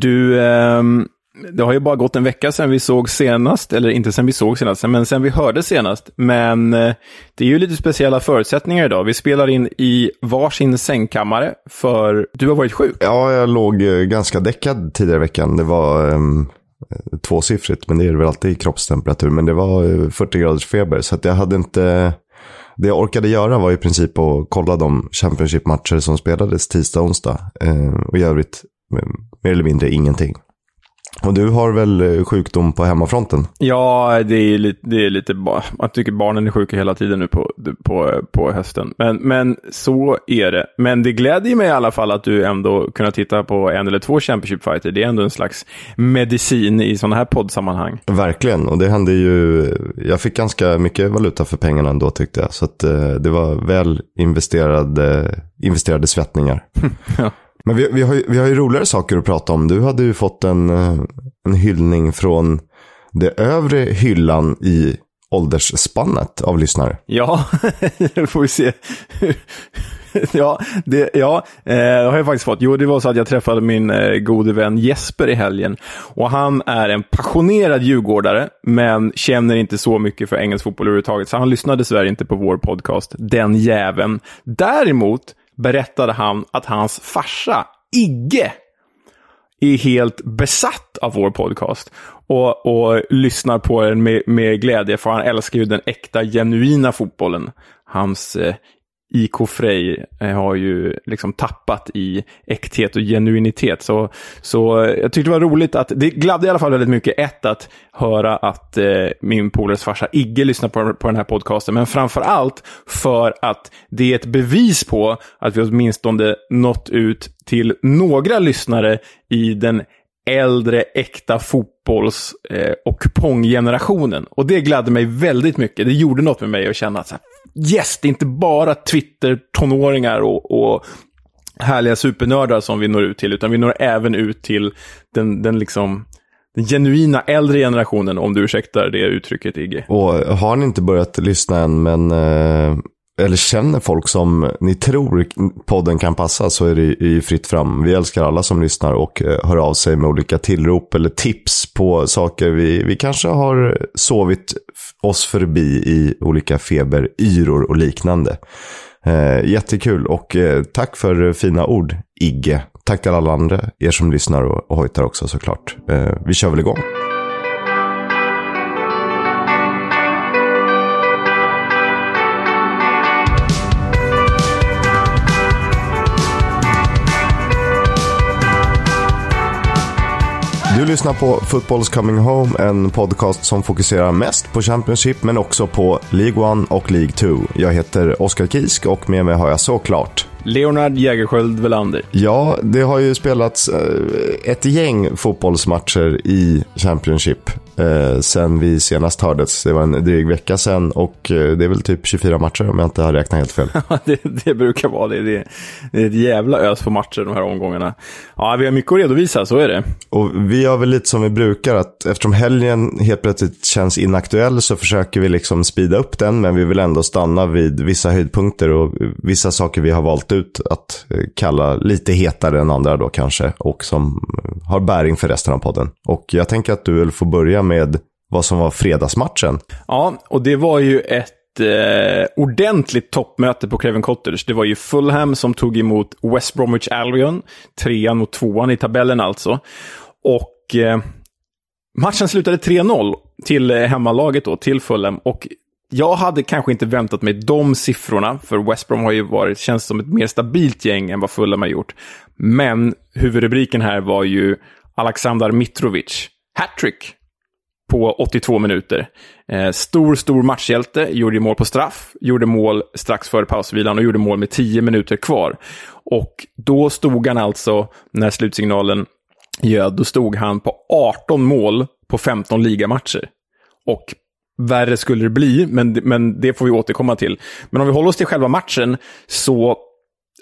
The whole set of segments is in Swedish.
Du, eh, det har ju bara gått en vecka sedan vi såg senast, eller inte sedan vi såg senast, men sedan vi hörde senast. Men eh, det är ju lite speciella förutsättningar idag. Vi spelar in i varsin sängkammare, för du har varit sjuk. Ja, jag låg eh, ganska däckad tidigare i veckan. Det var Eh tvåsiffrigt, men det är det väl alltid i kroppstemperatur. Men det var eh, 40 graders feber, så att jag hade inte... Det jag orkade göra var i princip att kolla de Championship-matcher som spelades tisdag och onsdag. Eh, och i övrigt mer eller mindre ingenting. Och du har väl eh, sjukdom på hemmafronten? Ja, det är lite, det är lite man tycker barnen är sjuka hela tiden nu på, på, på hösten. Men, men så är det. Men det gläder mig i alla fall att du ändå kunnat titta på en eller två Championship-fighter. Det är ändå en slags medicin i sådana här poddsammanhang. Verkligen, och det hände ju. Jag fick ganska mycket valuta för pengarna ändå tyckte jag. Så att, eh, det var väl investerade, investerade svettningar. ja. Men vi, vi, har ju, vi har ju roligare saker att prata om. Du hade ju fått en, eh, en hyllning från det övre hyllan i åldersspannet av lyssnare. Ja, det får vi se. ja, det, ja eh, det har jag faktiskt fått. Jo, det var så att jag träffade min eh, gode vän Jesper i helgen. Och han är en passionerad djurgårdare, men känner inte så mycket för engelsk fotboll överhuvudtaget. Så han lyssnade dessvärre inte på vår podcast, Den jäveln. Däremot berättade han att hans farsa, Igge, är helt besatt av vår podcast och, och lyssnar på den med, med glädje, för han älskar ju den äkta, genuina fotbollen. Hans eh, IK Frej eh, har ju liksom tappat i äkthet och genuinitet. Så, så jag tyckte det var roligt att, det gladde i alla fall väldigt mycket, ett, att höra att eh, min polares farsa Igge lyssnar på, på den här podcasten, men framför allt för att det är ett bevis på att vi åtminstone nått ut till några lyssnare i den äldre äkta fotbolls eh, och ponggenerationen. Och det gladde mig väldigt mycket. Det gjorde något med mig att känna att så här, yes, det är inte bara Twitter-tonåringar och, och härliga supernördar som vi når ut till, utan vi når även ut till den, den liksom den genuina äldre generationen, om du ursäktar det uttrycket, Igge. Och har ni inte börjat lyssna än, men eh, eller känner folk som ni tror podden kan passa så är det ju fritt fram. Vi älskar alla som lyssnar och eh, hör av sig med olika tillrop eller tips på saker vi, vi kanske har sovit oss förbi i olika feberyror och liknande. Eh, jättekul och eh, tack för fina ord Igge. Tack till alla andra, er som lyssnar och, och hojtar också såklart. Eh, vi kör väl igång. Du lyssnar på Football's Coming Home, en podcast som fokuserar mest på Championship men också på League 1 och League 2. Jag heter Oskar Kisk och med mig har jag såklart Leonard Jägerskiöld Velander. Ja, det har ju spelats eh, ett gäng fotbollsmatcher i Championship eh, sen vi senast hördes. Det var en dryg vecka sen och eh, det är väl typ 24 matcher om jag inte har räknat helt fel. det, det brukar vara det. det. Det är ett jävla ös på matcher de här omgångarna. Ja, vi har mycket att redovisa, så är det. Och vi gör väl lite som vi brukar, att eftersom helgen helt plötsligt känns inaktuell så försöker vi liksom speeda upp den, men vi vill ändå stanna vid vissa höjdpunkter och vissa saker vi har valt ut att eh, kalla lite hetare än andra då kanske och som har bäring för resten av podden. Och jag tänker att du vill få börja med vad som var fredagsmatchen. Ja, och det var ju ett eh, ordentligt toppmöte på Craven Cottage. Det var ju Fulham som tog emot West Bromwich Albion, trean mot tvåan i tabellen alltså. Och eh, matchen slutade 3-0 till eh, hemmalaget då, till Fulham. Och jag hade kanske inte väntat mig de siffrorna, för West Brom har ju varit, känns som ett mer stabilt gäng än vad Fulham har gjort. Men huvudrubriken här var ju Alexander Mitrovic, hattrick på 82 minuter. Eh, stor, stor matchhjälte, gjorde mål på straff, gjorde mål strax före pausvilan och gjorde mål med 10 minuter kvar. Och då stod han alltså, när slutsignalen ljöd, då stod han på 18 mål på 15 ligamatcher. Och värre skulle det bli, men, men det får vi återkomma till. Men om vi håller oss till själva matchen så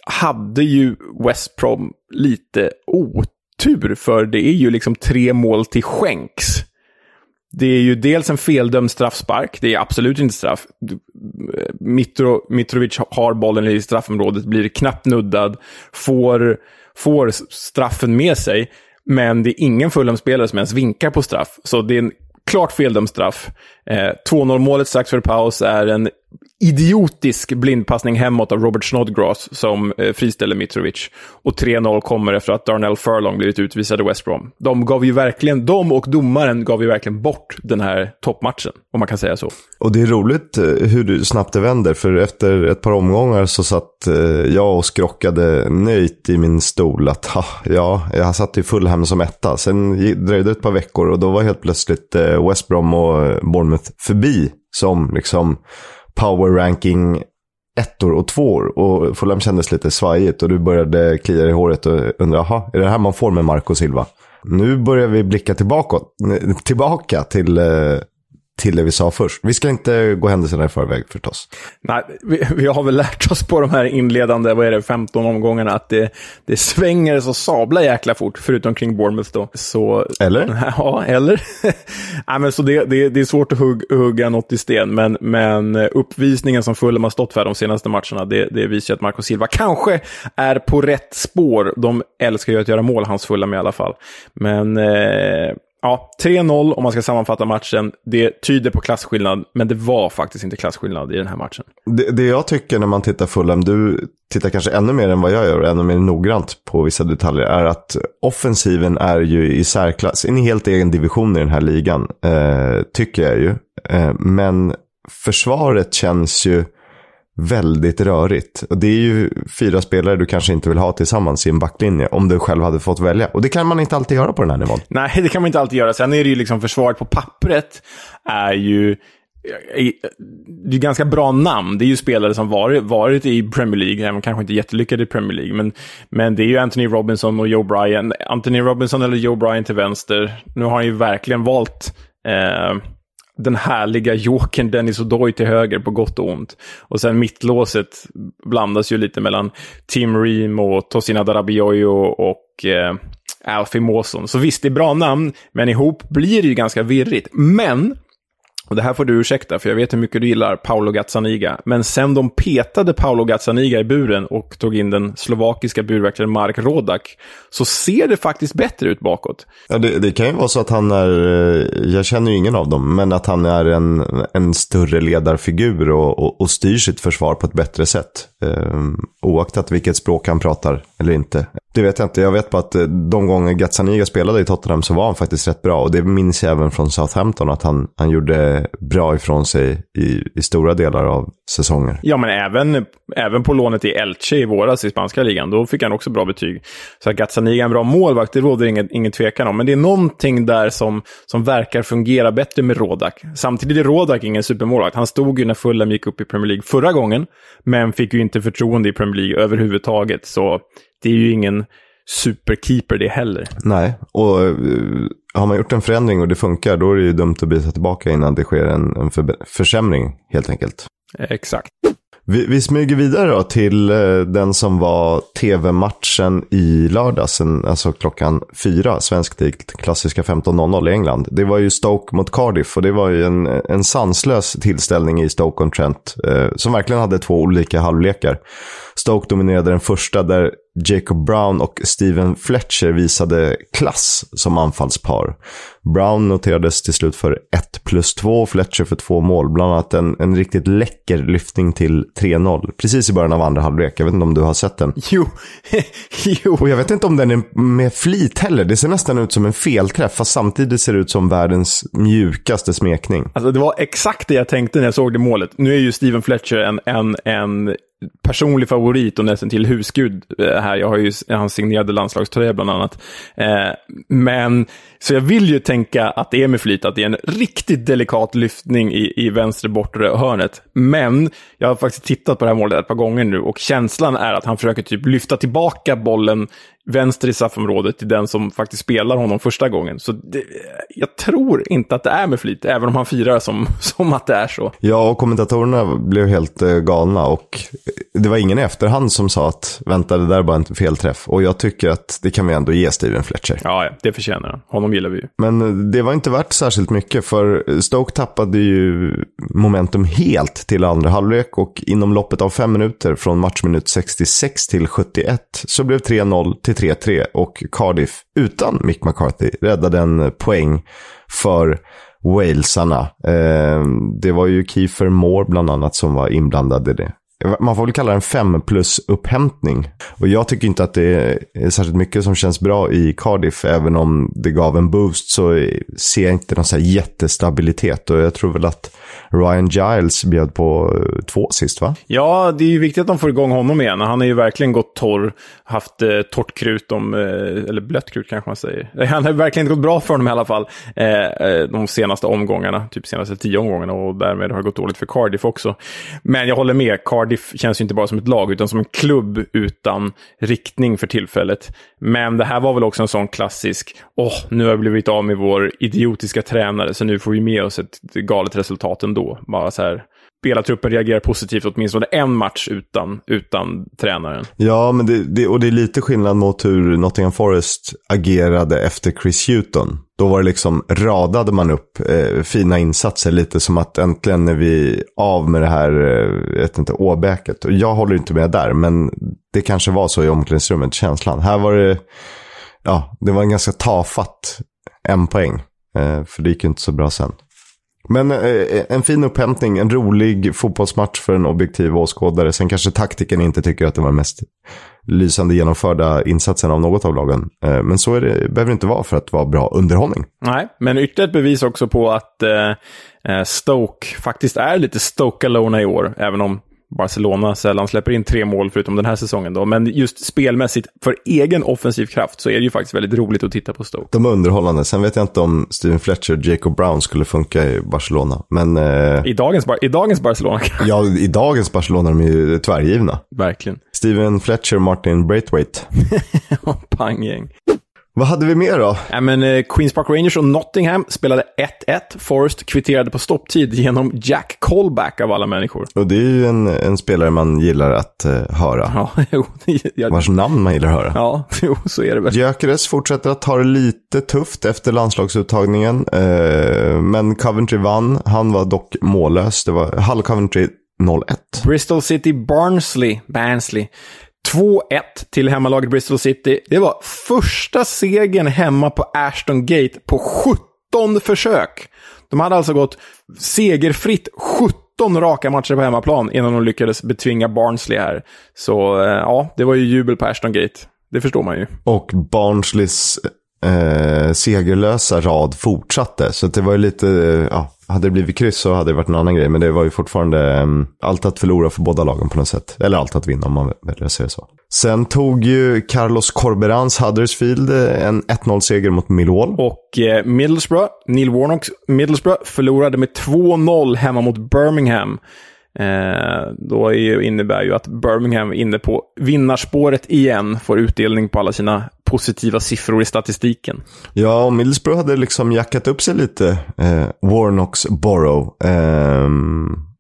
hade ju West Brom lite otur, för det är ju liksom tre mål till skänks. Det är ju dels en feldömd straffspark, det är absolut inte straff. Eh, Mitro, Mitrovic har bollen i straffområdet, blir knappt nuddad, får, får straffen med sig. Men det är ingen Fulham-spelare som ens vinkar på straff. Så det är en klart feldömd straff. Eh, 2-0 målet strax före paus är en idiotisk blindpassning hemåt av Robert Snodgrass som eh, friställer Mitrovic. Och 3-0 kommer efter att Darnell Furlong blivit utvisad i West Brom. De gav ju verkligen, de och domaren gav ju verkligen bort den här toppmatchen, om man kan säga så. Och det är roligt eh, hur snabbt det vänder, för efter ett par omgångar så satt eh, jag och skrockade nöjt i min stol att ha, ja, jag satt i Fulham som etta. Sen dröjde det ett par veckor och då var helt plötsligt eh, West Brom och eh, Bournemouth förbi som liksom power ranking ettor och tvåor. Och Fulham kändes lite svajigt och du började klia i håret och undra, jaha, är det här man får med Marco Silva? Nu börjar vi blicka tillbaka, tillbaka till eh, till det vi sa först. Vi ska inte gå händelserna i förväg förstås. Nej, vi, vi, har väl lärt oss på de här inledande, vad är det, 15 omgångarna att det, det svänger så sabla jäkla fort, förutom kring Bournemouth då. Så, eller? Ja, eller? Nej, men så det, det, det är svårt att hugg, hugga något i sten, men, men uppvisningen som Fulham har stått för de senaste matcherna, det, det visar att Marco Silva kanske är på rätt spår. De älskar ju att göra mål, hans Fulham i alla fall. Men eh, Ja, 3-0 om man ska sammanfatta matchen. Det tyder på klasskillnad, men det var faktiskt inte klasskillnad i den här matchen. Det, det jag tycker när man tittar Fulham, du tittar kanske ännu mer än vad jag gör, och ännu mer noggrant på vissa detaljer, är att offensiven är ju i särklass, en helt egen division i den här ligan, eh, tycker jag ju. Eh, men försvaret känns ju väldigt rörigt. Och det är ju fyra spelare du kanske inte vill ha tillsammans i en backlinje om du själv hade fått välja. Och det kan man inte alltid göra på den här nivån. Nej, det kan man inte alltid göra. Sen är det ju liksom försvaret på pappret är ju eh, det är ganska bra namn. Det är ju spelare som varit, varit i Premier League, även kanske inte jättelyckade i Premier League. Men, men det är ju Anthony Robinson och Joe Bryan. Anthony Robinson eller Joe Bryan till vänster. Nu har han ju verkligen valt eh, den härliga jokern Dennis O'Doy till höger på gott och ont. Och sen mittlåset blandas ju lite mellan Tim Ream och Tosina Darabioyo och eh, Alfie Mawson. Så visst, det är bra namn, men ihop blir det ju ganska virrigt. Men och det här får du ursäkta, för jag vet hur mycket du gillar Paolo Gazzaniga. Men sen de petade Paolo Gazzaniga i buren och tog in den slovakiska burvakten Mark Rodak, så ser det faktiskt bättre ut bakåt. Ja, det, det, kan ju vara så att han är, eh, jag känner ju ingen av dem, men att han är en, en större ledarfigur och, och, och styr sitt försvar på ett bättre sätt. Ehm, oaktat vilket språk han pratar eller inte. Det vet jag inte. Jag vet bara att eh, de gånger Gazzaniga spelade i Tottenham så var han faktiskt rätt bra. Och det minns jag även från Southampton att han, han gjorde bra ifrån sig i, i stora delar av säsonger. Ja, men även, även på lånet i Elche i våras i spanska ligan. Då fick han också bra betyg. Så att Gazzaniga är en bra målvakt, det råder ingen, ingen tvekan om. Men det är någonting där som, som verkar fungera bättre med Rodak. Samtidigt är Rodak ingen supermålvakt. Han stod ju när Fulham gick upp i Premier League förra gången, men fick ju inte förtroende i Premier League överhuvudtaget. Så det är ju ingen superkeeper det heller. Nej, och uh, har man gjort en förändring och det funkar, då är det ju dumt att byta tillbaka innan det sker en, en för, försämring, helt enkelt. Exakt. Vi, vi smyger vidare då till uh, den som var tv-matchen i lördags, alltså klockan fyra, svensk tid, klassiska 15.00 i England. Det var ju Stoke mot Cardiff och det var ju en, en sanslös tillställning i Stoke-on-Trent, uh, som verkligen hade två olika halvlekar. Stoke dominerade den första där Jacob Brown och Steven Fletcher visade klass som anfallspar. Brown noterades till slut för 1 plus 2, Fletcher för två mål. Bland annat en, en riktigt läcker lyftning till 3-0. Precis i början av andra halvlek. Jag vet inte om du har sett den? Jo. jo. Och jag vet inte om den är med flit heller. Det ser nästan ut som en felträff, fast samtidigt ser det ut som världens mjukaste smekning. Alltså det var exakt det jag tänkte när jag såg det målet. Nu är ju Steven Fletcher en, en, en personlig favorit och nästan till husgud eh, här. Jag har ju hans signerade landslagströja bland annat. Eh, men, så jag vill ju tänka att det är med flit, att det är en riktigt delikat lyftning i, i vänster bortre hörnet. Men jag har faktiskt tittat på det här målet ett par gånger nu och känslan är att han försöker typ lyfta tillbaka bollen vänster i straffområdet till den som faktiskt spelar honom första gången. Så det, jag tror inte att det är med flit, även om han firar som, som att det är så. Ja, och kommentatorerna blev helt eh, galna och det var ingen i efterhand som sa att vänta, det där är bara en felträff. Och jag tycker att det kan vi ändå ge Steven Fletcher. Ja, det förtjänar han. Honom gillar vi ju. Men det var inte värt särskilt mycket, för Stoke tappade ju momentum helt till andra halvlek och inom loppet av fem minuter från matchminut 66 till 71 så blev 3-0 till till 3-3 och Cardiff utan Mick McCarthy räddade en poäng för Walesarna. Eh, det var ju Kiefer Moore bland annat som var inblandad i det. Man får väl kalla det en 5 plus upphämtning. Och jag tycker inte att det är särskilt mycket som känns bra i Cardiff. Även om det gav en boost så ser jag inte någon så här jättestabilitet. Och jag tror väl att Ryan Giles bjöd på eh, två sist va? Ja, det är ju viktigt att de får igång honom igen. Han har ju verkligen gått torr, haft eh, torrt krut, om, eh, eller blött krut kanske man säger. Han har verkligen inte gått bra för honom i alla fall eh, eh, de senaste omgångarna, typ senaste tio omgångarna och därmed har det gått dåligt för Cardiff också. Men jag håller med, Cardiff känns ju inte bara som ett lag utan som en klubb utan riktning för tillfället. Men det här var väl också en sån klassisk, åh, oh, nu har vi blivit av med vår idiotiska tränare så nu får vi med oss ett galet resultat ändå. Bara så här, spelartruppen reagerar positivt åtminstone en match utan, utan tränaren. Ja, men det, det, och det är lite skillnad mot hur Nottingham Forest agerade efter Chris Hewton. Då var det liksom, radade man upp eh, fina insatser, lite som att äntligen är vi av med det här, eh, vet inte, åbäket. Och jag håller inte med där, men det kanske var så i omklädningsrummet, känslan. Här var det, ja, det var en ganska tafatt en poäng. Eh, för det gick ju inte så bra sen. Men eh, eh, en fin upphämtning, en rolig fotbollsmatch för en objektiv åskådare. Sen kanske taktiken inte tycker att det var den mest lysande genomförda insatsen av något av lagen. Eh, men så är det, behöver det inte vara för att vara bra underhållning. Nej, men ytterligare ett bevis också på att eh, eh Stoke faktiskt är lite Stoke-alona i år. Även om Barcelona sällan släpper in tre mål förutom den här säsongen. Då. Men just spelmässigt, för egen offensiv kraft, så är det ju faktiskt väldigt roligt att titta på Stoke. De är underhållande. Sen vet jag inte om Steven Fletcher och Jacob Brown skulle funka i Barcelona. Men, eh... I, dagens, I dagens Barcelona Ja, i dagens Barcelona är de ju tvärgivna. Verkligen. Steven Fletcher, Martin Braithwaite. Panggäng. Vad hade vi mer då? Ja, men, eh, Queens Park Rangers och Nottingham spelade 1-1. Forest kvitterade på stopptid genom Jack Colback av alla människor. Och det är ju en, en spelare man gillar att uh, höra. Ja, jo. Jag... Vars namn man gillar att höra. Ja, jo, så är det väl. Gyökeres fortsätter att ta det lite tufft efter landslagsuttagningen. Uh, men Coventry vann. Han var dock mållös. Det var Hull Coventry 0-1. Bristol City Barnsley, Barnsley 2-1 till hemmalaget Bristol City. Det var första segern hemma på Ashton Gate på 17 försök. De hade alltså gått segerfritt 17 raka matcher på hemmaplan innan de lyckades betvinga Barnsley här. Så eh, ja, det var ju jubel på Ashton Gate. Det förstår man ju. Och Barnsleys eh, segerlösa rad fortsatte. Så det var ju lite, eh, ja, hade det blivit kryss så hade det varit en annan grej. Men det var ju fortfarande um, allt att förlora för båda lagen på något sätt. Eller allt att vinna om man väljer att säga så. Sen tog ju Carlos Corberans Huddersfield eh, en 1-0-seger mot Millwall. Och eh, Middlesbrough, Neil Warnocks Middlesbrough förlorade med 2-0 hemma mot Birmingham. Eh, då är, innebär ju att Birmingham inne på vinnarspåret igen, får utdelning på alla sina positiva siffror i statistiken. Ja, och Middlesbrough hade liksom jackat upp sig lite, eh, Warnocks Borough. Eh,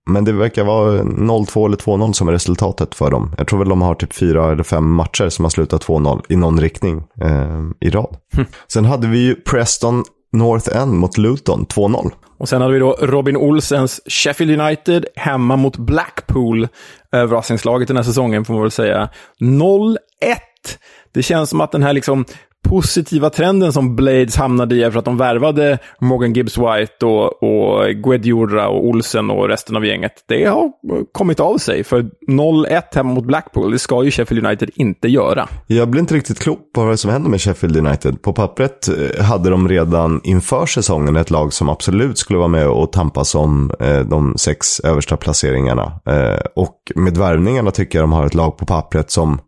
men det verkar vara 0-2 eller 2-0 som är resultatet för dem. Jag tror väl de har typ fyra eller fem matcher som har slutat 2-0 i någon riktning eh, i rad. Hm. Sen hade vi ju Preston North End mot Luton 2-0. Och sen hade vi då Robin Olsens Sheffield United hemma mot Blackpool. Överraskningslaget den här säsongen får man väl säga. 0-1. Det känns som att den här liksom positiva trenden som Blades hamnade i för att de värvade Morgan Gibbs White och, och Guedjura och Olsen och resten av gänget. Det har kommit av sig. För 0-1 hemma mot Blackpool, det ska ju Sheffield United inte göra. Jag blir inte riktigt klok på vad som händer med Sheffield United. På pappret eh, hade de redan inför säsongen ett lag som absolut skulle vara med och tampas om eh, de sex översta placeringarna. Eh, och med värvningarna tycker jag de har ett lag på pappret som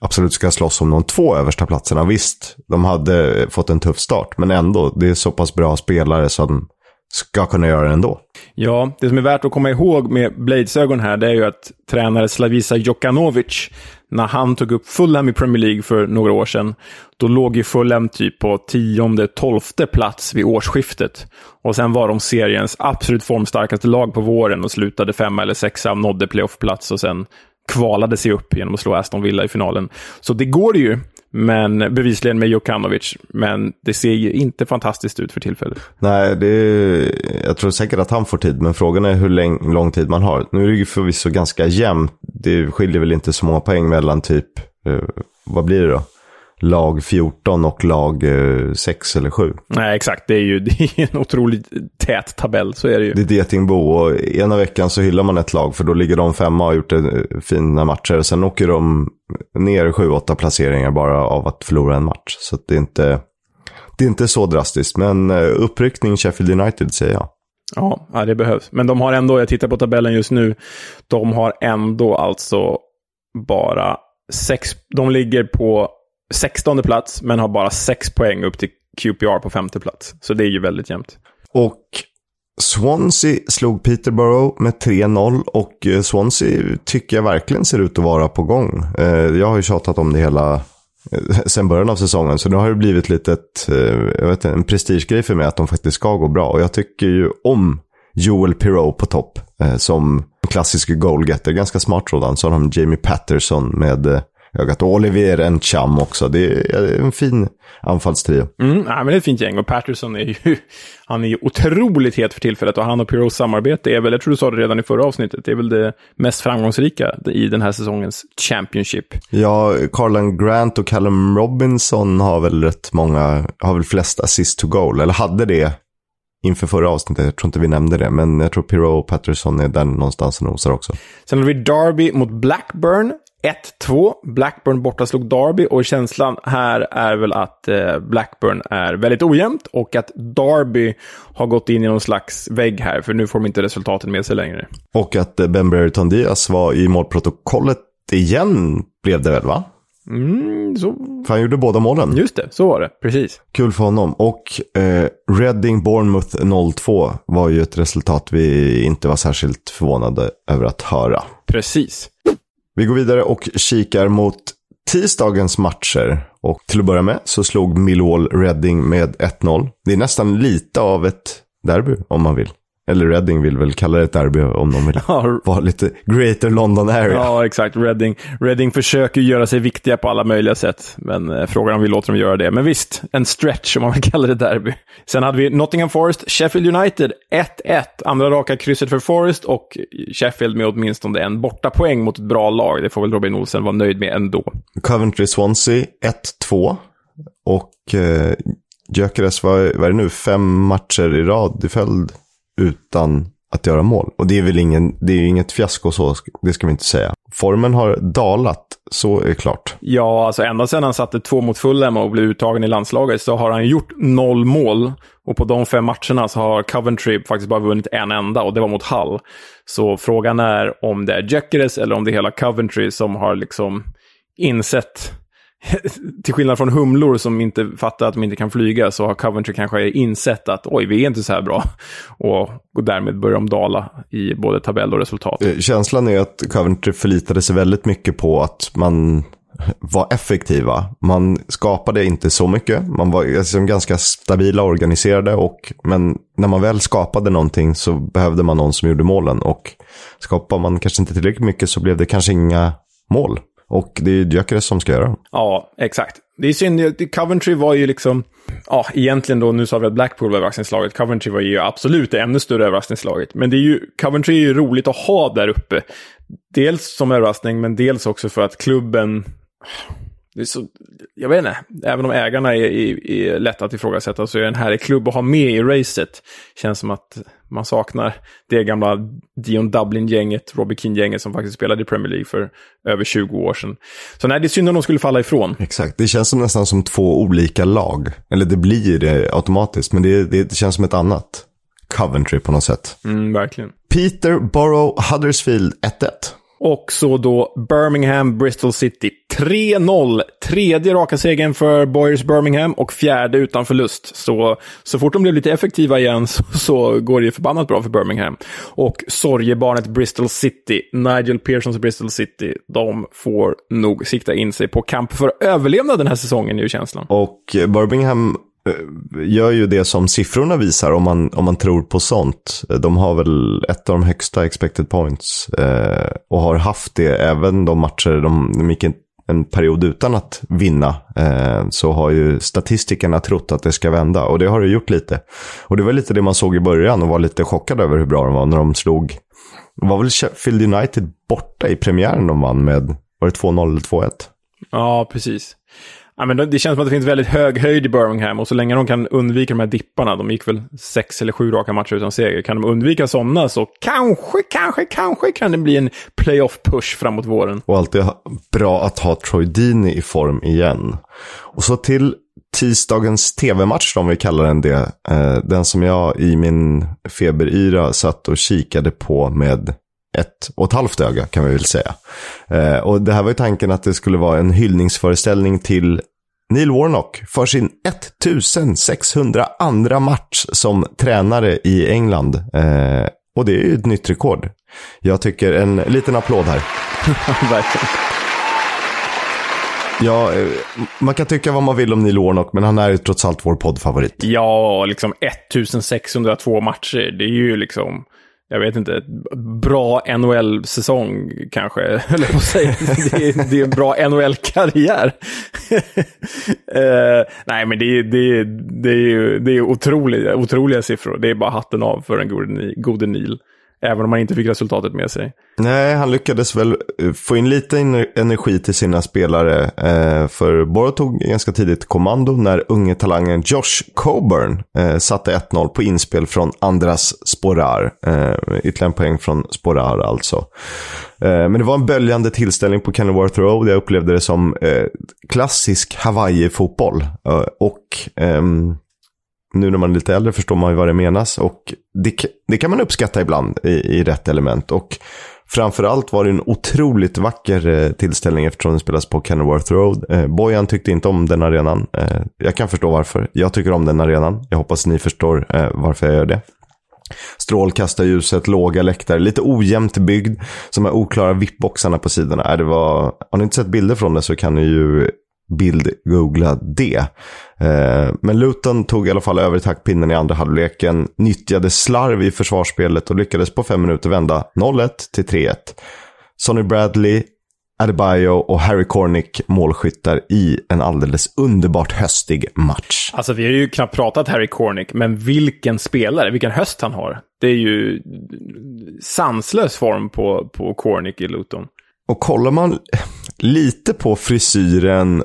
absolut ska slåss om de två översta platserna. Visst, de hade fått en tuff start, men ändå, det är så pass bra spelare som ska kunna göra det ändå. Ja, det som är värt att komma ihåg med Blades ögon här, det är ju att tränare Slavisa Jokanovic, när han tog upp Fulham i Premier League för några år sedan, då låg ju Fulham typ på tionde, tolfte plats vid årsskiftet. Och sen var de seriens absolut formstarkaste lag på våren och slutade femma eller sexa, nådde playoffplats och sen kvalade sig upp genom att slå Aston Villa i finalen. Så det går ju, men bevisligen med Jokanovic. Men det ser ju inte fantastiskt ut för tillfället. Nej, det är, jag tror säkert att han får tid, men frågan är hur lång, lång tid man har. Nu är det ju förvisso ganska jämnt. Det skiljer väl inte så många poäng mellan typ, eh, vad blir det då? Lag 14 och lag eh, 6 eller 7. Nej, exakt. Det är ju det är en otroligt tät tabell, så är det ju. Det är Getingbo och ena veckan så hyllar man ett lag för då ligger de femma och har gjort eh, fina matcher. Sen åker de ner 7-8 placeringar bara av att förlora en match. Så det är inte, det är inte så drastiskt. Men eh, uppryckning Sheffield United säger jag. Ja, ja, det behövs. Men de har ändå, jag tittar på tabellen just nu, de har ändå alltså bara sex, de ligger på 16 plats, men har bara 6 poäng upp till QPR på femte plats. Så det är ju väldigt jämnt. Och Swansea slog Peterborough med 3-0 och eh, Swansea tycker jag verkligen ser ut att vara på gång. Eh, jag har ju tjatat om det hela eh, sen början av säsongen, så nu har det blivit lite ett, jag vet, en prestigegrej för mig att de faktiskt ska gå bra. Och jag tycker ju om Joel Pirou på topp som klassisk goalgetter, ganska smart sådan. Så har de Jamie Patterson med ögat. Och Olivier en cham också. Det är en fin anfallstrio. Mm, nej, men det är ett fint gäng och Patterson är ju, han är ju otroligt het för tillfället och han och Pirros samarbete är väl, jag tror du sa det redan i förra avsnittet, det är väl det mest framgångsrika i den här säsongens Championship. Ja, Carlan Grant och Callum Robinson har väl rätt många, har väl flest assist to goal, eller hade det inför förra avsnittet. Jag tror inte vi nämnde det, men jag tror Pirro och Patterson är där någonstans och nosar också. Sen har vi Derby mot Blackburn. 1-2. Blackburn borta slog Derby och känslan här är väl att eh, Blackburn är väldigt ojämnt och att Derby har gått in i någon slags vägg här, för nu får de inte resultaten med sig längre. Och att eh, Ben Brereton Diaz var i målprotokollet igen, blev det väl va? Mm, så... För han gjorde båda målen. Just det, så var det. Precis. Kul för honom. Och eh, Reading Bournemouth 0-2 var ju ett resultat vi inte var särskilt förvånade över att höra. Precis. Vi går vidare och kikar mot tisdagens matcher. Och till att börja med så slog Millwall Reading med 1-0. Det är nästan lite av ett derby om man vill. Eller Reading vill väl kalla det ett derby om de vill ja. vara lite Greater London area. Ja, exakt. Reading, Reading försöker göra sig viktiga på alla möjliga sätt. Men eh, frågan om vi låter dem göra det. Men visst, en stretch om man vill kalla det derby. Sen hade vi Nottingham Forest, Sheffield United 1-1. Andra raka krysset för Forest och Sheffield med åtminstone en borta poäng mot ett bra lag. Det får väl Robin Olsen vara nöjd med ändå. Coventry Swansea 1-2. Och eh, Gyökeres, vad, vad är det nu, fem matcher i rad i följd utan att göra mål. Och det är väl ingen, det är inget fiasko så, det ska vi inte säga. Formen har dalat, så är det klart. Ja, alltså ända sedan han satte två mot Fulham och blev uttagen i landslaget så har han gjort noll mål. Och på de fem matcherna så har Coventry faktiskt bara vunnit en enda och det var mot Hull. Så frågan är om det är Gyökeres eller om det är hela Coventry som har liksom insett till skillnad från humlor som inte fattar att de inte kan flyga så har Coventry kanske insett att oj, vi är inte så här bra. Och, och därmed börjar de dala i både tabell och resultat. Eh, känslan är att Coventry förlitade sig väldigt mycket på att man var effektiva. Man skapade inte så mycket. Man var liksom ganska stabila och organiserade. Och, men när man väl skapade någonting så behövde man någon som gjorde målen. Och skapade man kanske inte tillräckligt mycket så blev det kanske inga mål. Och det är Gyökeres som ska göra. Ja, exakt. Det är synd, Coventry var ju liksom, ja, egentligen då, nu sa vi att Blackpool var överraskningslaget, Coventry var ju absolut det ännu större överraskningslaget. Men det är ju, Coventry är ju roligt att ha där uppe. Dels som överraskning, men dels också för att klubben, det är så, jag vet inte, även om ägarna är, är, är lätta att ifrågasätta så är det en härlig klubb att ha med i racet. Känns som att man saknar det gamla Dion Dublin-gänget, Robbie Keane-gänget som faktiskt spelade i Premier League för över 20 år sedan. Så nej, det är synd om de skulle falla ifrån. Exakt, det känns som nästan som två olika lag. Eller det blir det automatiskt, men det, det, det känns som ett annat. Coventry på något sätt. Mm, verkligen. Peter Borough Huddersfield 1-1. Och så då Birmingham, Bristol City 3-0. Tredje raka segern för Boyers Birmingham och fjärde utan förlust. Så, så fort de blev lite effektiva igen så, så går det ju förbannat bra för Birmingham. Och sorgebarnet Bristol City, Nigel Pearsons Bristol City, de får nog sikta in sig på kamp för överlevnad den här säsongen, är ju känslan. Och Birmingham Eh, gör ju det som siffrorna visar om man, om man tror på sånt. De har väl ett av de högsta expected points eh, och har haft det även de matcher de, de gick en, en period utan att vinna. Eh, så har ju statistikerna trott att det ska vända och det har det gjort lite. Och det var lite det man såg i början och var lite chockad över hur bra de var när de slog. Det var väl Sheffield United borta i premiären de vann med, var det 2-0 eller 2-1? Ja, precis. Ja, men det känns som att det finns väldigt hög höjd i Birmingham och så länge de kan undvika de här dipparna, de gick väl sex eller sju raka matcher utan seger, kan de undvika sådana så kanske, kanske, kanske kan det bli en playoff-push framåt våren. Och alltid bra att ha Troy Dini i form igen. Och så till tisdagens tv-match, om vi kallar den det. Eh, den som jag i min feberyra satt och kikade på med ett och ett halvt öga kan vi väl säga. Eh, och det här var ju tanken att det skulle vara en hyllningsföreställning till Neil Warnock för sin 1600 andra match som tränare i England. Eh, och det är ju ett nytt rekord. Jag tycker en liten applåd här. Verkligen. Ja, eh, man kan tycka vad man vill om Neil Warnock, men han är ju trots allt vår poddfavorit. Ja, liksom 1602 matcher. Det är ju liksom jag vet inte, bra NHL-säsong kanske, eller vad säger det, är, det är en bra NHL-karriär. uh, eh, nej, men det, det, det är ju det är otroliga, otroliga siffror. Det är bara hatten av för en gode, gode Neil. Även om han inte fick resultatet med sig. Nej, han lyckades väl eh, få in lite energi till sina spelare. Eh, för Borå tog ganska tidigt kommando när unge talangen Josh Coburn eh, satte 1-0 på inspel från Andras Sporar. Eh, ytterligare en poäng från Sporar alltså. Eh, men det var en böljande tillställning på Kenilworth Road. Jag upplevde det som klassisk Hawaii-fotboll. Och ehm, nu när man är lite äldre förstår man ju vad det menas. Och det, det kan man uppskatta ibland i, i rätt element. Och framförallt var det en otroligt vacker eh, tillställning eftersom den spelas på Kenilworth Road. Eh, Bojan tyckte inte om den arenan. Eh, jag kan förstå varför. Jag tycker om den arenan. Jag hoppas ni förstår eh, varför jag gör det. Strålkastarljuset, låga läktare, lite ojämnt byggd. De här oklara vippboxarna på sidorna. Äh, det var, har ni inte sett bilder från det så kan ni ju bildgoogla det. Eh, men Luton tog i alla fall över taktpinnen i andra halvleken, nyttjade slarv i försvarsspelet och lyckades på fem minuter vända 0-1 till 3-1. Sonny Bradley, Adebayo och Harry Cornick målskyttar i en alldeles underbart höstig match. Alltså vi har ju knappt pratat Harry Cornick, men vilken spelare, vilken höst han har. Det är ju sanslös form på, på Cornick i Luton. Och kollar man lite på frisyren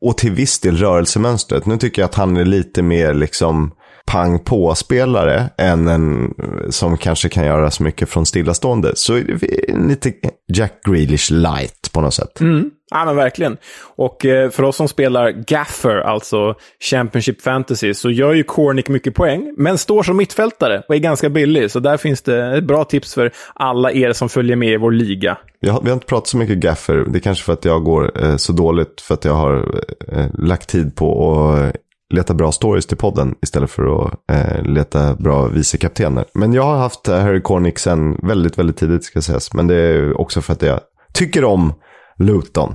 och till viss del rörelsemönstret. Nu tycker jag att han är lite mer liksom pang på-spelare än en som kanske kan göra så mycket från stillastående. Så lite Jack Grealish light på något sätt. Mm. Ja, men verkligen. Och eh, för oss som spelar Gaffer, alltså Championship Fantasy, så gör ju Cornick mycket poäng, men står som mittfältare och är ganska billig. Så där finns det ett bra tips för alla er som följer med i vår liga. Har, vi har inte pratat så mycket Gaffer. Det är kanske för att jag går eh, så dåligt för att jag har eh, lagt tid på att leta bra stories till podden istället för att eh, leta bra vicekaptener. Men jag har haft Harry Cornick sen väldigt, väldigt tidigt ska sägas. Men det är också för att jag tycker om Luton.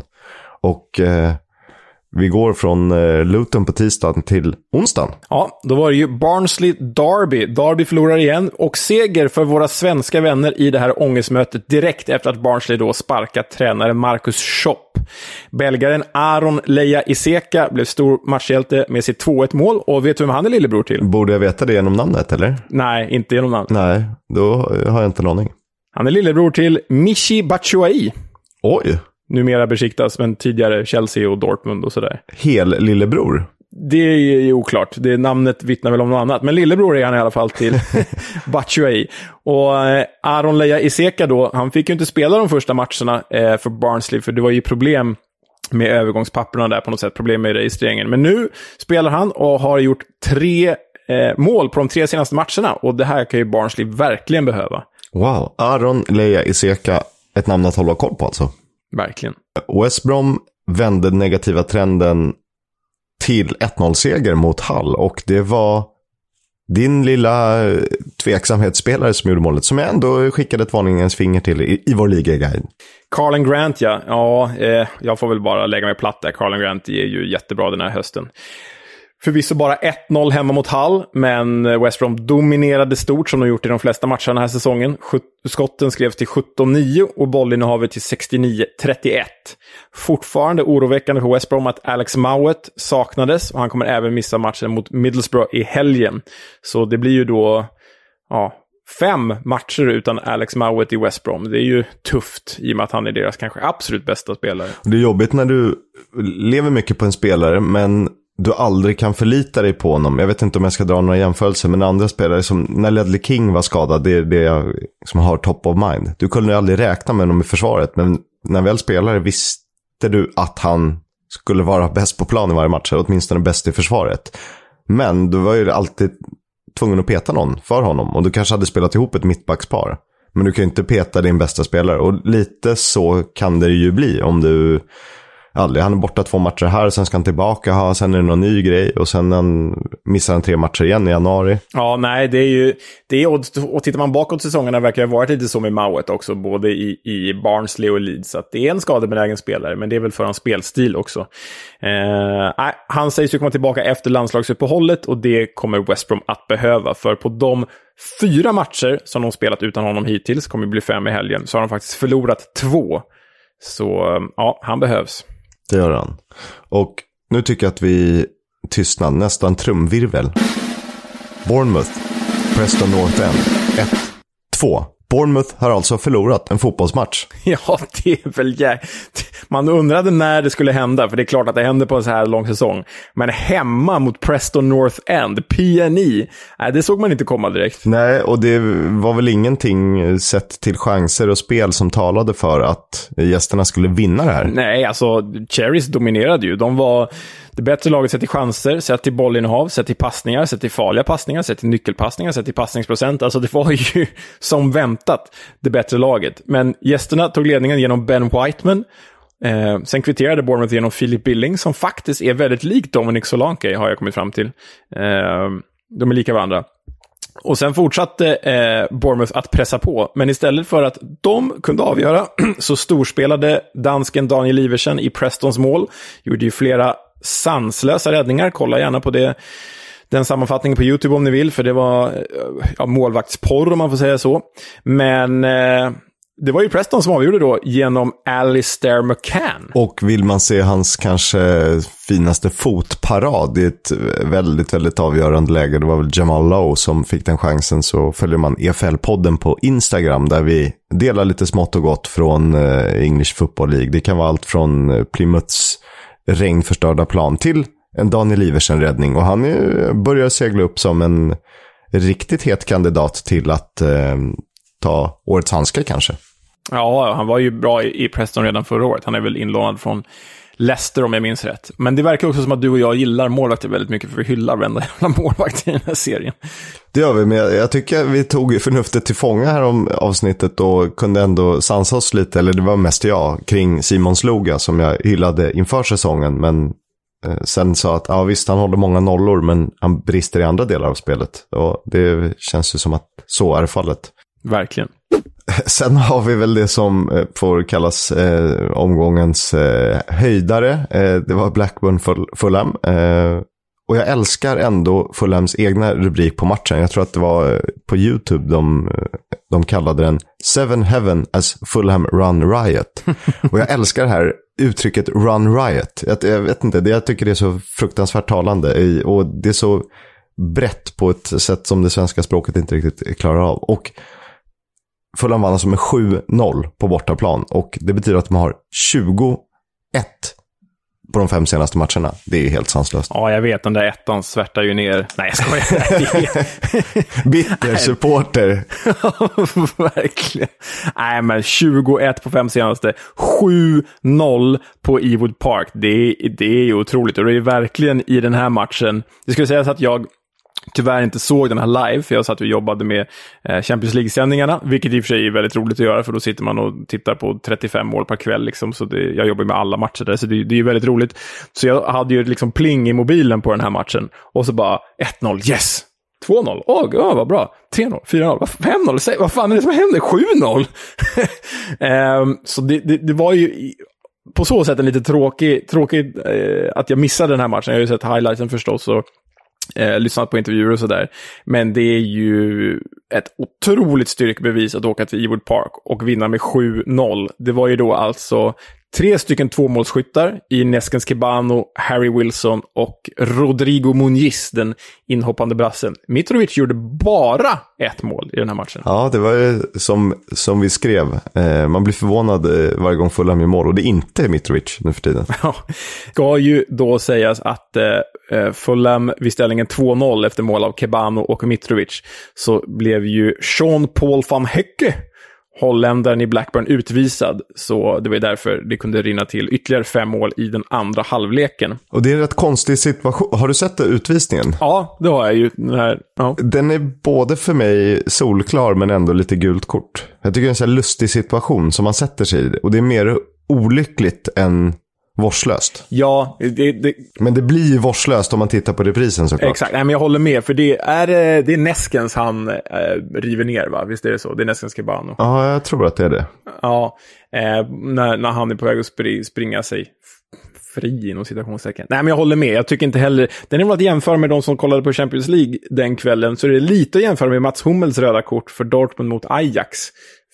Och eh, vi går från eh, Luton på tisdagen till onsdagen. Ja, då var det ju Barnsley-Derby. Derby förlorar igen och seger för våra svenska vänner i det här ångestmötet direkt efter att Barnsley då sparkat tränare Marcus Schopp. Belgaren Aron Leia Iseka blev stor matchhjälte med sitt 2-1 mål. Och vet du vem han är lillebror till? Borde jag veta det genom namnet, eller? Nej, inte genom namnet. Nej, då har jag inte en aning. Han är lillebror till Michi Batshuayi. Oj! Numera besiktas, men tidigare Chelsea och Dortmund och sådär. Hel lillebror? Det är ju oklart. Det namnet vittnar väl om något annat. Men lillebror är han i alla fall till Batshuayi. Och eh, Aron Leia Iseka då, han fick ju inte spela de första matcherna eh, för Barnsley, för det var ju problem med övergångspapperna där på något sätt, problem med registreringen. Men nu spelar han och har gjort tre eh, mål på de tre senaste matcherna. Och det här kan ju Barnsley verkligen behöva. Wow, Aron Leia Iseka, ett namn att hålla koll på alltså. Verkligen. West Brom vände negativa trenden till 1-0-seger mot Hall. Och det var din lilla eh, tveksamhetsspelare som gjorde målet. Som jag ändå skickade ett varningens finger till i, i vår ligaguide. Carlen Grant ja. Ja, eh, jag får väl bara lägga mig platt där. Carlen Grant är ju jättebra den här hösten. Förvisso bara 1-0 hemma mot Hull, men eh, West Brom dominerade stort som de gjort i de flesta matcherna den här säsongen. Skotten skrevs till 17-9 och bollinnehavet till 69-31. Fortfarande oroväckande för West Brom att Alex Mowat saknades och han kommer även missa matchen mot Middlesbrough i helgen. Så det blir ju då ja, fem matcher utan Alex Mowat i West Brom. Det är ju tufft i och med att han är deras kanske absolut bästa spelare. Det är jobbigt när du lever mycket på en spelare, men du aldrig kan förlita dig på honom. Jag vet inte om jag ska dra några jämförelser, men andra spelare som när Ledley King var skadad, det är det jag som har top of mind. Du kunde aldrig räkna med honom i försvaret, men när väl spelare visste du att han skulle vara bäst på plan i varje match, eller åtminstone bäst i försvaret. Men du var ju alltid tvungen att peta någon för honom och du kanske hade spelat ihop ett mittbackspar. Men du kan ju inte peta din bästa spelare och lite så kan det ju bli om du aldrig. Han är borta två matcher här, sen ska han tillbaka, ha, sen är det någon ny grej och sen han, missar han tre matcher igen i januari. Ja, nej, det är ju... Det är, och tittar man bakåt säsongerna verkar det ha varit lite så med Mauet också, både i, i Barnsley och Leeds. Att det är en skadebenägen spelare, men det är väl för hans spelstil också. Eh, han sägs ju komma tillbaka efter landslagsuppehållet och det kommer West Brom att behöva, för på de fyra matcher som de spelat utan honom hittills, kommer bli fem i helgen, så har de faktiskt förlorat två. Så eh, ja, han behövs. Det gör han. Och nu tycker jag att vi tystnar, nästan trumvirvel. Bournemouth, Preston North End, 1-2. Bournemouth har alltså förlorat en fotbollsmatch. Ja, det är väl jä... Man undrade när det skulle hända, för det är klart att det händer på en så här lång säsong. Men hemma mot Preston North End, PNI, nej, det såg man inte komma direkt. Nej, och det var väl ingenting sett till chanser och spel som talade för att gästerna skulle vinna det här. Nej, alltså Cherries dominerade ju. De var det bättre laget sett till chanser, sett till bollinnehav, sett till passningar, sett till farliga passningar, sett till nyckelpassningar, sett till passningsprocent. Alltså det var ju som väntat det bättre laget. Men gästerna tog ledningen genom Ben Whiteman. Eh, sen kvitterade Bournemouth genom Philip Billing, som faktiskt är väldigt lik Dominic Solanke, har jag kommit fram till. Eh, de är lika varandra. Och sen fortsatte eh, Bournemouth att pressa på, men istället för att de kunde avgöra så storspelade dansken Daniel Iversen i Prestons mål. Gjorde ju flera sanslösa räddningar. Kolla gärna på det, den sammanfattningen på YouTube om ni vill, för det var eh, ja, målvaktsporr om man får säga så. Men eh, det var ju Preston som avgjorde då genom Alistair McCann. Och vill man se hans kanske finaste fotparad i ett väldigt, väldigt avgörande läge, det var väl Jamal Lowe som fick den chansen, så följer man EFL-podden på Instagram där vi delar lite smått och gott från eh, English Football League. Det kan vara allt från eh, Plymouths regnförstörda plan till en Daniel Iversen-räddning. Och han börjar segla upp som en riktigt het kandidat till att eh, ta årets handskar kanske. Ja, han var ju bra i Preston redan förra året. Han är väl inlånad från Leicester om jag minns rätt. Men det verkar också som att du och jag gillar målvakter väldigt mycket, för vi hyllar varenda jävla målvakt i den här serien. Det gör vi, men jag, tycker vi tog förnuftet till fånga här om avsnittet och kunde ändå sansa oss lite, eller det var mest jag, kring Simon Sloga som jag hyllade inför säsongen. Men eh, sen sa att, ja visst han håller många nollor, men han brister i andra delar av spelet. Och det känns ju som att så är fallet. Verkligen. Sen har vi väl det som eh, får kallas eh, omgångens eh, höjdare. Eh, det var Blackburn Fulham. Eh, och jag älskar ändå Fulhams egna rubrik på matchen. Jag tror att det var eh, på YouTube de, de kallade den Seven Heaven as Fulham Run Riot. och jag älskar det här uttrycket Run Riot. Jag, jag vet inte, det, jag tycker det är så fruktansvärt talande. Och det är så brett på ett sätt som det svenska språket inte riktigt klarar av. Och Fulham vann alltså med 7-0 på bortaplan. Och det betyder att de har 21 på de fem senaste matcherna. Det är helt sanslöst. Ja, jag vet. Den där ettan svärtar ju ner. Nej, jag skojar. Bitter supporter. Verkligen. Nej, men 21 på fem senaste. 7-0 på Ewood Park. Det, det är ju otroligt. Och det är verkligen i den här matchen. Det skulle sägas att jag tyvärr inte såg den här live, för jag satt och jobbade med eh, Champions League-sändningarna, vilket i och för sig är väldigt roligt att göra, för då sitter man och tittar på 35 mål per kväll. Liksom, så det, jag jobbar med alla matcher där, så det, det är väldigt roligt. Så jag hade ju liksom pling i mobilen på den här matchen, och så bara 1-0, yes! 2-0, åh, oh, vad bra. 3-0, 4-0, 5-0, vad fan är det som händer? 7-0! um, ehm, så det, det, det, var ju på så sätt en lite tråkig, tråkig eh, att jag missade den här matchen. Jag har ju sett highlighten förstås, och eh, lyssnat på intervjuer och sådär. Men det är ju ett otroligt styrkebevis att åka till Ewood Park och vinna med 7-0. Det var ju då alltså tre stycken tvåmålsskyttar i Neskens Kebano, Harry Wilson och Rodrigo Muniz, den inhoppande brassen. Mitrovic gjorde bara ett mål i den här matchen. Ja, det var som, som vi skrev. Eh, man blir förvånad eh, varje gång Fulham gör mål och det är inte Mitrovic nu för tiden. Ja, ska ju då sägas att eh, Fulham vid ställningen 2-0 efter mål av Kebano och Mitrovic så blev ju Sean Paul van Hecke holländaren i Blackburn utvisad, så det var därför det kunde rinna till ytterligare fem mål i den andra halvleken. Och det är en rätt konstig situation. Har du sett det, utvisningen? Ja, det har jag ju. Den, här, ja. den är både för mig solklar men ändå lite gult kort. Jag tycker det är en sån här lustig situation som man sätter sig i. Och det är mer olyckligt än vårdslöst. Ja, det, det... Men det blir vårdslöst om man tittar på reprisen såklart. Exakt, Nej, men jag håller med. För det är, eh, det är Neskens han äh, river ner, va? Visst är det så? Det är Neskens Kebano. Ja, jag tror att det är det. Ja, eh, när, när han är på väg att spri, springa sig fri inom citationstecken. Nej, men jag håller med. Jag tycker inte heller... Den är väl att jämföra med de som kollade på Champions League den kvällen, så är det lite att jämföra med Mats Hummels röda kort för Dortmund mot Ajax.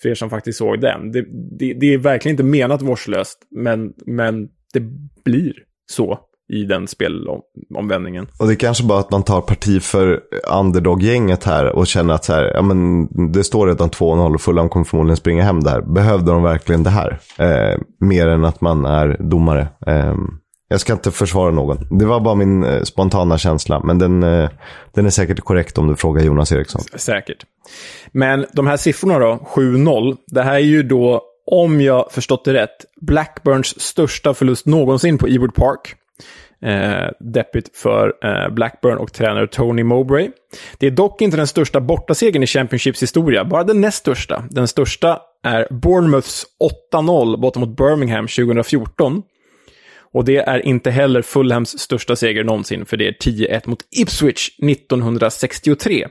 För er som faktiskt såg den. Det, det, det är verkligen inte menat vårdslöst, men, men det blir så i den spelomvändningen. Och det är kanske bara att man tar parti för underdog-gänget här och känner att så här, ja, men det står redan 2-0 och Fulham kommer förmodligen springa hem där. Behövde de verkligen det här? Eh, mer än att man är domare. Eh, jag ska inte försvara någon. Det var bara min eh, spontana känsla. Men den, eh, den är säkert korrekt om du frågar Jonas Eriksson. Säkert. Men de här siffrorna då, 7-0. Det här är ju då om jag förstått det rätt, Blackburns största förlust någonsin på Ewood Park. Eh, deppigt för eh, Blackburn och tränare Tony Mowbray. Det är dock inte den största bortasegern i Championships historia, bara den näst största. Den största är Bournemouths 8-0 borta mot Birmingham 2014. Och det är inte heller Fulhams största seger någonsin, för det är 10-1 mot Ipswich 1963.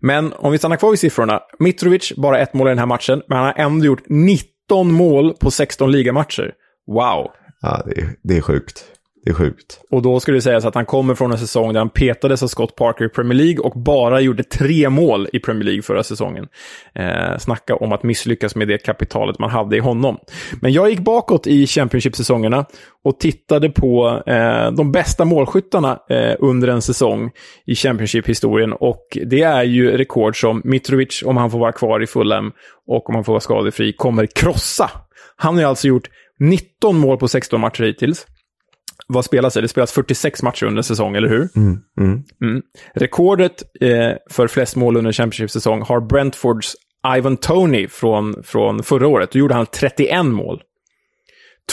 Men om vi stannar kvar vid siffrorna. Mitrovic, bara ett mål i den här matchen, men han har ändå gjort 19 mål på 16 ligamatcher. Wow! Ja, det är, det är sjukt. Det är sjukt. Och då skulle det sägas att han kommer från en säsong där han petades av Scott Parker i Premier League och bara gjorde tre mål i Premier League förra säsongen. Eh, snacka om att misslyckas med det kapitalet man hade i honom. Men jag gick bakåt i Championship-säsongerna och tittade på eh, de bästa målskyttarna eh, under en säsong i Championship-historien. Och det är ju rekord som Mitrovic, om han får vara kvar i Fulham och om han får vara skadefri, kommer krossa. Han har alltså gjort 19 mål på 16 matcher hittills vad spelas det? Det spelas 46 matcher under säsong, eller hur? Mm, mm. Mm. Rekordet eh, för flest mål under Championship-säsong har Brentfords Ivan Tony från, från förra året. Då gjorde han 31 mål.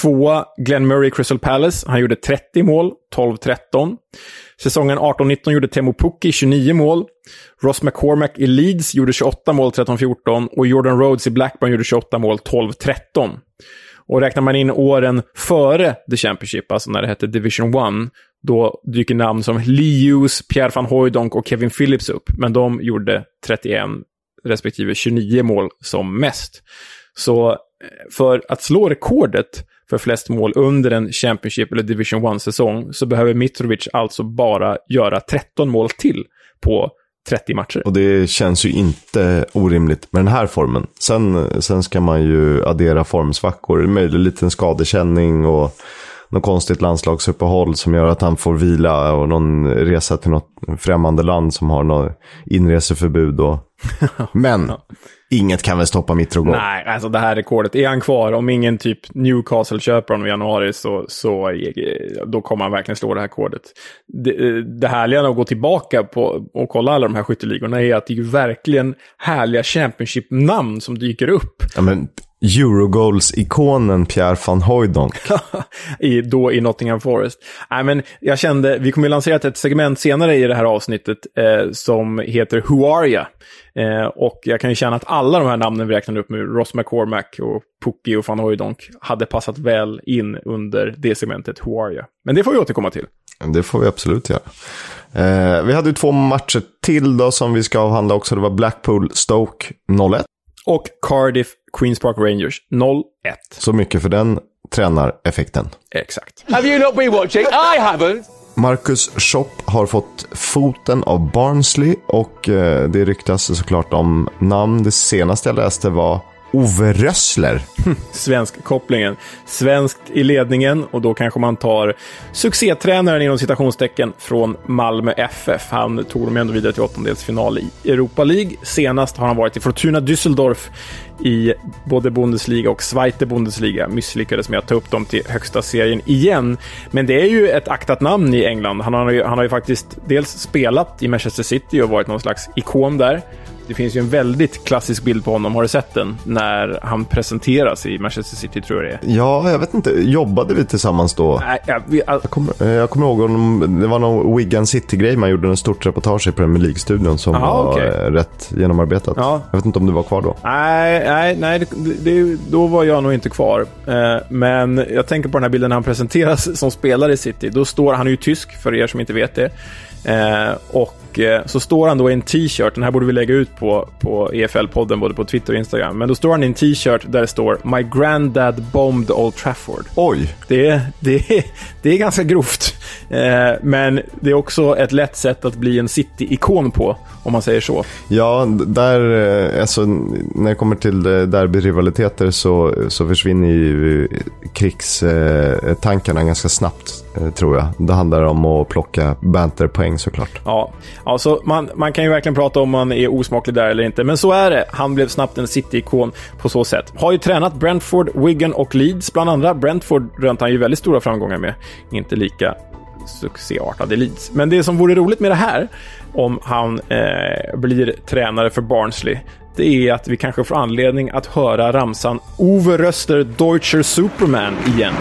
Tvåa Glenn Murray Crystal Palace. Han gjorde 30 mål, 12-13. Säsongen 18-19 gjorde Temo Pukki 29 mål. Ross McCormack i Leeds gjorde 28 mål, 13-14. Och Jordan Rhodes i Blackburn gjorde 28 mål, 12-13. Och räknar man in åren före The Championship, alltså när det hette Division 1, då dyker namn som Lee Hughes, Pierre van Hooijdonk och Kevin Phillips upp. Men de gjorde 31 respektive 29 mål som mest. Så eh, för att slå rekordet för flest mål under en Championship eller Division 1-säsong så behöver Mitrovic alltså bara göra 13 mål till på 30 matcher. Och det känns ju inte orimligt med den här formen. Sen, eh, sen ska man ju addera formsvackor, möjligt liten skadekänning och något konstigt landslagsuppehåll som gör att han får vila och någon resa till något främmande land som har något inreseförbud. Och... Men Inget kan väl stoppa Mitrogo? Nej, alltså det här rekordet. Är han kvar, om ingen typ Newcastle köper honom i januari, så, så då kommer han verkligen slå det här rekordet. Det, det härliga att gå tillbaka på och kolla alla de här skytteligorna är att det är ju verkligen härliga Championship-namn som dyker upp. Ja, men Eurogoals-ikonen Pierre van Hooijdonk. I, då i Nottingham Forest. Nej, men jag kände, vi kommer ju lansera ett segment senare i det här avsnittet eh, som heter Who Are Ya? Eh, och jag kan ju känna att alla de här namnen vi räknade upp med, Ross McCormack och Pukki och van Hooijdonk, hade passat väl in under det segmentet Who Are Ya? Men det får vi återkomma till. Det får vi absolut göra. Eh, vi hade ju två matcher till då som vi ska avhandla också. Det var Blackpool Stoke 0-1. Och Cardiff Queens Park Rangers 0-1. Så mycket för den tränareffekten. Exakt. Have you not been watching? I haven't! Marcus Schopp har fått foten av Barnsley och eh, det ryktas såklart om namn. Det senaste jag läste var Ove Rössler. Svensk-kopplingen. Svenskt i ledningen och då kanske man tar succétränaren inom citationstecken från Malmö FF. Han tog dem ändå vidare till åttondelsfinal i Europa League. Senast har han varit i Fortuna Düsseldorf i både Bundesliga och Zweite Bundesliga. Misslyckades med att ta upp dem till högsta serien igen. Men det är ju ett aktat namn i England. Han har ju, han har ju faktiskt dels spelat i Manchester City och varit någon slags ikon där. Det finns ju en väldigt klassisk bild på honom, har du sett den? När han presenteras i Manchester City, tror jag det är. Ja, jag vet inte. Jobbade vi tillsammans då? Nej, jag, vi, all... Jag kommer, jag kommer ihåg honom, det var någon Wigan City-grej. Man gjorde en stort reportage i Premier League-studion som Aha, var eh, rätt genomarbetat. Ja. Jag vet inte om du var kvar då. nej, nej, nej det, det, då var jag nog inte kvar. Eh, men jag tänker på den här bilden när han presenteras som spelare i City. Då står han ju tysk, för er som inte vet det. Eh, och eh, så står han då i en t-shirt, den här borde vi lägga ut på, på EFL-podden både på Twitter och Instagram. Men då står han i en t-shirt där det står “My granddad bombed Old Trafford”. Oj! Det det det är ganska grovt. Eh, men det är också ett lätt sätt att bli en City-ikon på, om man säger så. Ja, där, eh, alltså, när det kommer till eh, derbyrivaliteter så, så försvinner ju krigstankarna ganska snabbt, tror jag. Det handlar om att plocka banterpoäng såklart. Ja, alltså man, man kan ju verkligen prata om man är osmaklig där eller inte, men så är det. Han blev snabbt en City-ikon på så sätt. Har ju tränat Brentford, Wigan och Leeds bland andra. Brentford rönte han ju väldigt stora framgångar med. Inte lika succéartade Leeds. Men det som vore roligt med det här, om han eh, blir tränare för Barnsley, det är att vi kanske får anledning att höra ramsan Ove Röster Deutscher Superman igen.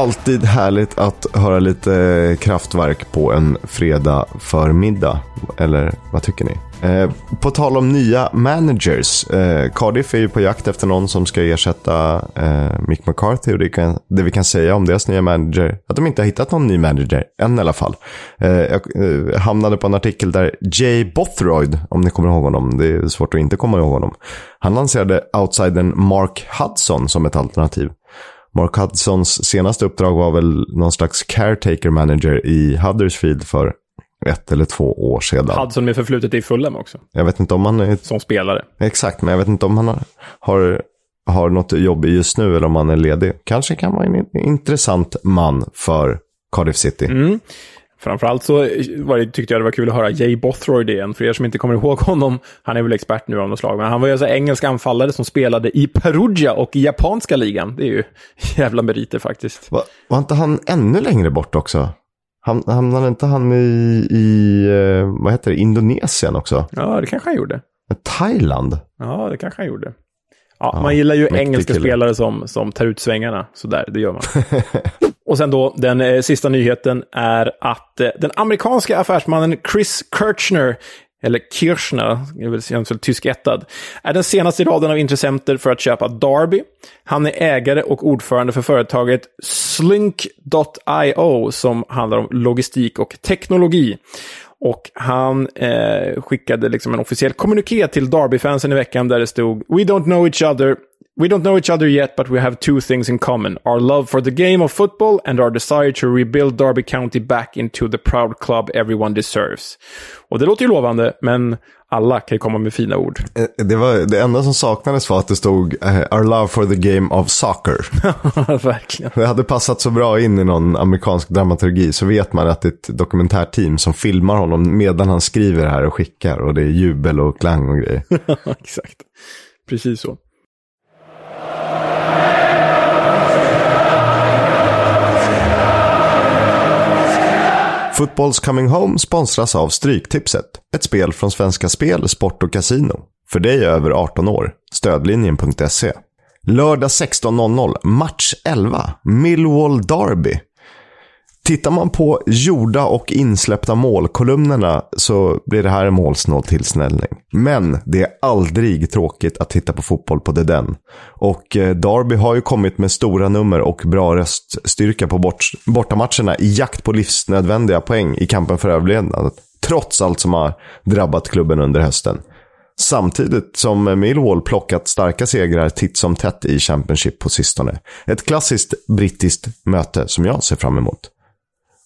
Alltid härligt att höra lite kraftverk på en fredag förmiddag. Eller vad tycker ni? Eh, på tal om nya managers. Eh, Cardiff är ju på jakt efter någon som ska ersätta eh, Mick McCarthy. Och det, kan, det vi kan säga om deras nya manager, att de inte har hittat någon ny manager, än i alla fall. Eh, jag eh, hamnade på en artikel där Jay Bothroyd, om ni kommer ihåg honom, det är svårt att inte komma ihåg honom. Han lanserade outsidern Mark Hudson som ett alternativ. Mark Hudsons senaste uppdrag var väl någon slags caretaker manager i Huddersfield för ett eller två år sedan. Hudson med förflutet i Fulham också, Jag vet inte om han är... som spelare. Exakt, men jag vet inte om han har, har, har något jobb just nu eller om han är ledig. Kanske kan vara en intressant man för Cardiff City. Mm. Framförallt så var det, tyckte jag det var kul att höra Jay Bothroyd igen. För er som inte kommer ihåg honom, han är väl expert nu av något slag, men han var ju alltså engelsk anfallare som spelade i Perugia och i japanska ligan. Det är ju jävla meriter faktiskt. Va, var inte han ännu längre bort också? Hamnade inte han i, i eh, vad heter det, Indonesien också? Ja, det kanske han gjorde. Thailand? Ja, det kanske han gjorde. Ja, Ja, man gillar ju engelska kille. spelare som, som tar ut svängarna. Sådär, det gör man. Och sen då, den eh, sista nyheten är att eh, den amerikanska affärsmannen Chris Kirchner, eller Kirchner, det tyskättad, är den senaste i raden av intressenter för att köpa Darby. Han är ägare och ordförande för företaget Slink.io som handlar om logistik och teknologi. Och han eh, skickade liksom en officiell kommuniké till Derby-fansen i veckan där det stod We don't know each other. We don't know each other yet, but we have two things in common. Our love for the game of football and our desire to rebuild Derby County back into the proud club everyone deserves. Och det låter ju lovande, men alla kan ju komma med fina ord. Eh, Det, var, det enda som saknades var att det stod eh, Our love for the game of soccer. Verkligen. Det hade passat så bra in i någon amerikansk dramaturgi så vet man att det är ett dokumentärteam som filmar honom medan han skriver det här och skickar och det är jubel och klang och grejer. Exakt. Precis så. Footballs Coming Home sponsras av Stryktipset. Ett spel från Svenska Spel, Sport och Casino. För dig över 18 år. Stödlinjen.se. Lördag 16.00, match 11, Millwall Derby. Tittar man på gjorda och insläppta målkolumnerna så blir det här en målsnål tillsnällning. Men det är aldrig tråkigt att titta på fotboll på the den. Och eh, Derby har ju kommit med stora nummer och bra röststyrka på bort, bortamatcherna i jakt på livsnödvändiga poäng i kampen för överlevnad. Trots allt som har drabbat klubben under hösten. Samtidigt som Millwall plockat starka segrar titt som tätt i Championship på sistone. Ett klassiskt brittiskt möte som jag ser fram emot.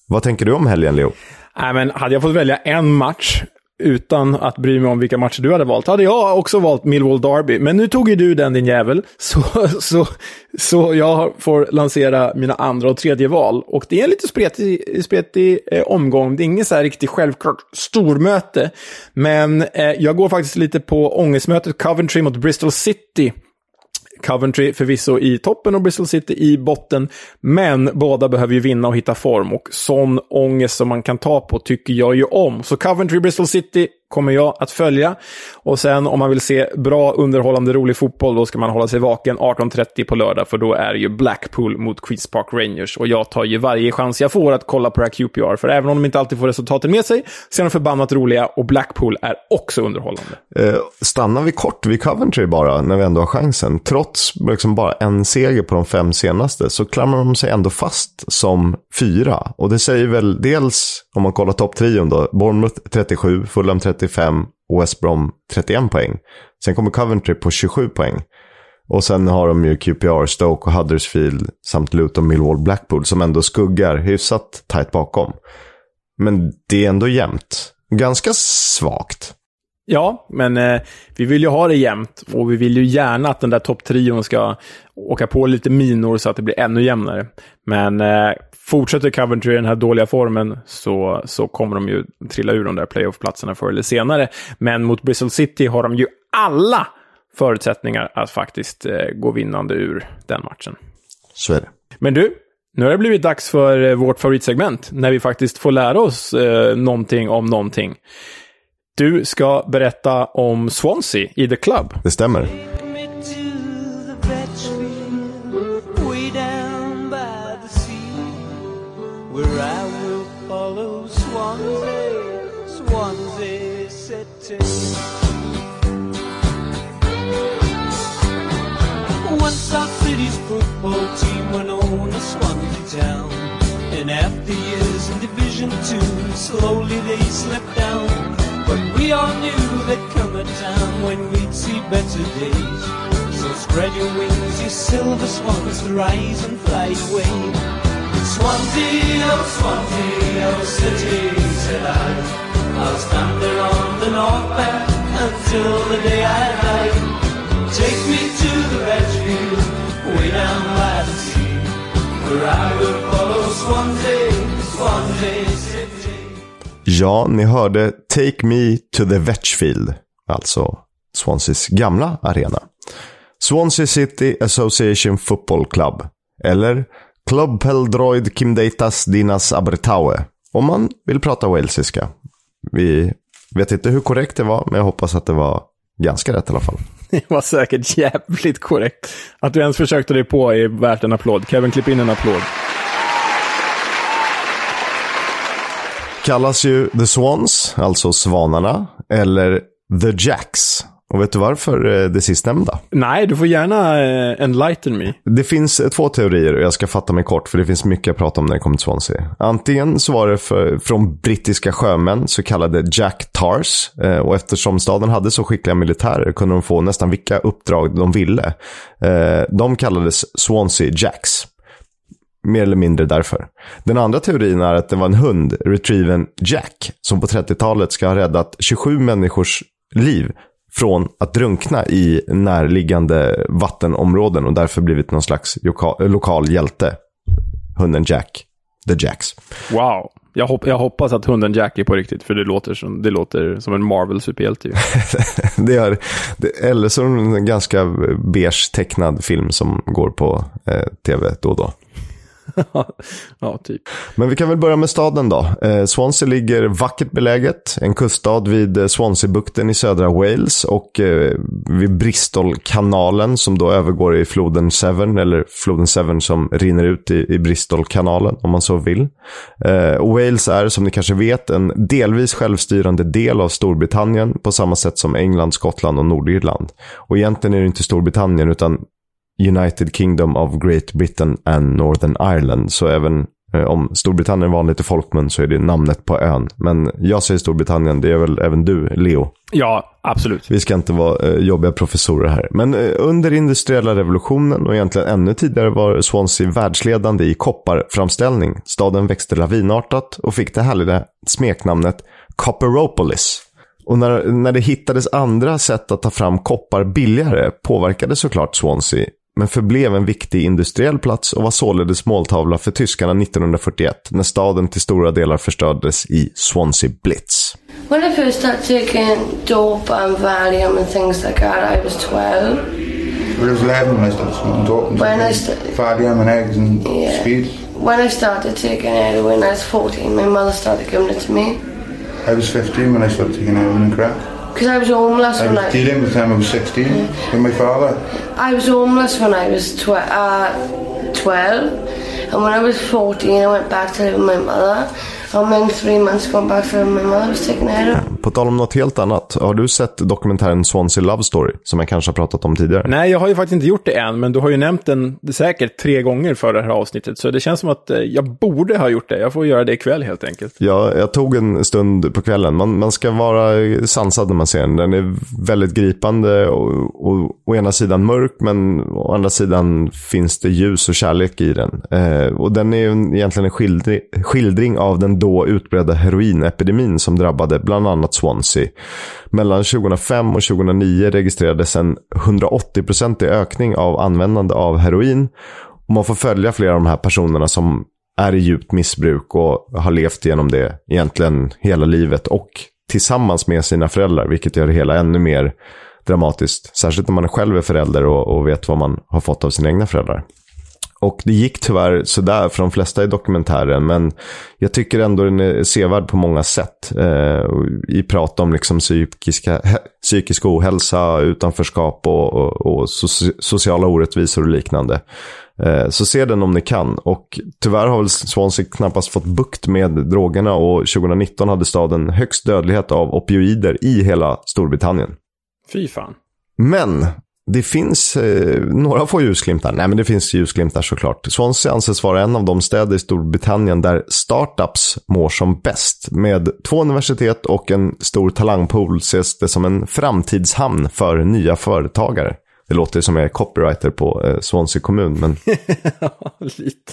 Vad tänker du om helgen, Leo? Nej, men hade jag fått välja en match utan att bry mig om vilka matcher du hade valt, hade jag också valt Millwall Derby. Men nu tog ju du den, din jävel. Så, så, så jag får lansera mina andra och tredje val. Och det är en lite spretig, spretig eh, omgång. Det är inget så här riktigt självklart stormöte. Men eh, jag går faktiskt lite på ångestmötet Coventry mot Bristol City. Coventry förvisso i toppen och Bristol City i botten. Men båda behöver ju vinna och hitta form. Och sån ångest som man kan ta på tycker jag ju om. Så Coventry, Bristol City kommer jag att följa. Och sen om man vill se bra, underhållande, rolig fotboll, då ska man hålla sig vaken 18.30 på lördag, för då är det ju Blackpool mot Queens Park Rangers. Och jag tar ju varje chans jag får att kolla på det här QPR, för även om de inte alltid får resultaten med sig, så är de förbannat roliga och Blackpool är också underhållande. Eh, stannar vi kort vid Coventry bara, när vi ändå har chansen. Trots liksom bara en seger på de fem senaste, så klamrar de sig ändå fast som fyra. Och det säger väl dels, om man kollar topptrion då, Bournemouth 37, Fulham 37, 35 och West Brom 31 poäng. Sen kommer Coventry på 27 poäng. Och sen har de ju QPR, Stoke och Huddersfield samt Luton, Millwall, Blackpool som ändå skuggar hyfsat tajt bakom. Men det är ändå jämnt. Ganska svagt. Ja, men eh, vi vill ju ha det jämnt och vi vill ju gärna att den där topptrion ska åka på lite minor så att det blir ännu jämnare. Men eh, fortsätter Coventry i den här dåliga formen så, så kommer de ju trilla ur de där playoff-platserna förr eller senare. Men mot Bristol City har de ju alla förutsättningar att faktiskt eh, gå vinnande ur den matchen. Så är det. Men du, nu har det blivit dags för eh, vårt favoritsegment, när vi faktiskt får lära oss eh, någonting om någonting. Du ska berätta om Swansea i The Club. Det stämmer. Our city's football team went on to Swansea town, and after years in Division Two, slowly they slipped down. But we all knew there'd come a time when we'd see better days. So spread your wings, you silver swans, to rise and fly away. Swansea, oh Swansea, oh city, said I. I'll stand there on the north bank until the day I die. Take me to the Redfield, way down by the sea, where I will follow Swansea, Swansea City. Ja, ni hörde Take Me to the Vetchfield, alltså Swanseas gamla arena. Swansea City Association Football Club, eller Club Peldroid Kimdeitas Dinas Abertaue, om man vill prata walesiska. Vi vet inte hur korrekt det var, men jag hoppas att det var ganska rätt i alla fall. Det var säkert jävligt korrekt. Att du ens försökte dig på är värt en applåd. Kevin, klipp in en applåd. Kallas ju The Swans, alltså svanarna, eller The Jacks. Och vet du varför eh, det sistnämnda? Nej, du får gärna eh, enlighten me. Det finns eh, två teorier och jag ska fatta mig kort för det finns mycket att prata om när det kommer till Swansea. Antingen så var det för, från brittiska sjömän, så kallade Jack Tars. Och eftersom staden hade så skickliga militärer kunde de få nästan vilka uppdrag de ville. De kallades Swansea Jacks. Mer eller mindre därför. Den andra teorin är att det var en hund, retrieven Jack, som på 30-talet ska ha räddat 27 människors liv från att drunkna i närliggande vattenområden och därför blivit någon slags lokal, lokal hjälte. Hunden Jack. The Jacks. Wow. Jag, hopp, jag hoppas att hunden Jack är på riktigt, för det låter som, det låter som en Marvel-superhjälte. det är, det, eller det en ganska beige tecknad film som går på eh, tv då och då. ja, typ. Men vi kan väl börja med staden då. Eh, Swansea ligger vackert beläget. En kuststad vid eh, Swansea-bukten i södra Wales och eh, vid Bristolkanalen som då övergår i floden Severn, eller floden Severn som rinner ut i, i Bristolkanalen om man så vill. Eh, Wales är som ni kanske vet en delvis självstyrande del av Storbritannien på samma sätt som England, Skottland och Nordirland. Och egentligen är det inte Storbritannien utan United Kingdom of Great Britain and Northern Ireland. Så även eh, om Storbritannien var lite folkmun så är det namnet på ön. Men jag säger Storbritannien, det är väl även du, Leo. Ja, absolut. Vi ska inte vara eh, jobbiga professorer här. Men eh, under industriella revolutionen och egentligen ännu tidigare var Swansea världsledande i kopparframställning. Staden växte lavinartat och fick det härliga smeknamnet Copperopolis. Och när, när det hittades andra sätt att ta fram koppar billigare påverkade såklart Swansea men förblev en viktig industriell plats och var således måltavla för tyskarna 1941 när staden till stora delar förstördes i Swansea Blitz. When I first started taking dope and Valium and things like that, I was 12. But it was 11 when I started smoking dope and When I Valium and eggs and Yeah. speed. When I started taking heroin, I was 14. My mother started giving it to me. I was 15 when I started taking heroin and crack. Because I was homeless I when was I... dealing with the time I was 16 with my father. I was homeless when I was tw- uh, 12. And when I was 14, I went back to live with my mother. Mother, I was taking heroin. På tal om något helt annat, har du sett dokumentären Swansea Love Story som jag kanske har pratat om tidigare? Nej, jag har ju faktiskt inte gjort det än, men du har ju nämnt den säkert tre gånger för det här avsnittet. Så det känns som att eh, jag borde ha gjort det. Jag får göra det ikväll helt enkelt. Ja, jag tog en stund på kvällen. Man, man ska vara sansad när man ser den. Den är väldigt gripande och, och å ena sidan mörk, men å andra sidan finns det ljus och kärlek i den. Eh, och den är ju en- egentligen en skildring, skildring av den då utbredda heroinepidemin som drabbade bland annat Swansea. Mellan 2005 och 2009 registrerades en 180-procentig ökning av användande av heroin. Och man får följa flera av de här personerna som är i djupt missbruk och har levt genom det egentligen hela livet och tillsammans med sina föräldrar, vilket gör det hela ännu mer dramatiskt. Särskilt när man själv är förälder och, och vet vad man har fått av sina egna föräldrar. Och det gick tyvärr sådär för de flesta i dokumentären, men jag tycker ändå den är sevärd på många sätt. Eh, I prat om liksom psykiska, psykisk ohälsa, utanförskap och, och, och soci, sociala orättvisor och liknande. Eh, så se den om ni kan. Och tyvärr har väl Swansea knappast fått bukt med drogerna och 2019 hade staden högst dödlighet av opioider i hela Storbritannien. Fy fan. Men det finns eh, några få ljusglimtar. Nej, men det finns ljusglimtar såklart. Swansea anses vara en av de städer i Storbritannien där startups mår som bäst. Med två universitet och en stor talangpool ses det som en framtidshamn för nya företagare. Det låter som jag är copywriter på eh, Swansea kommun, men Lite.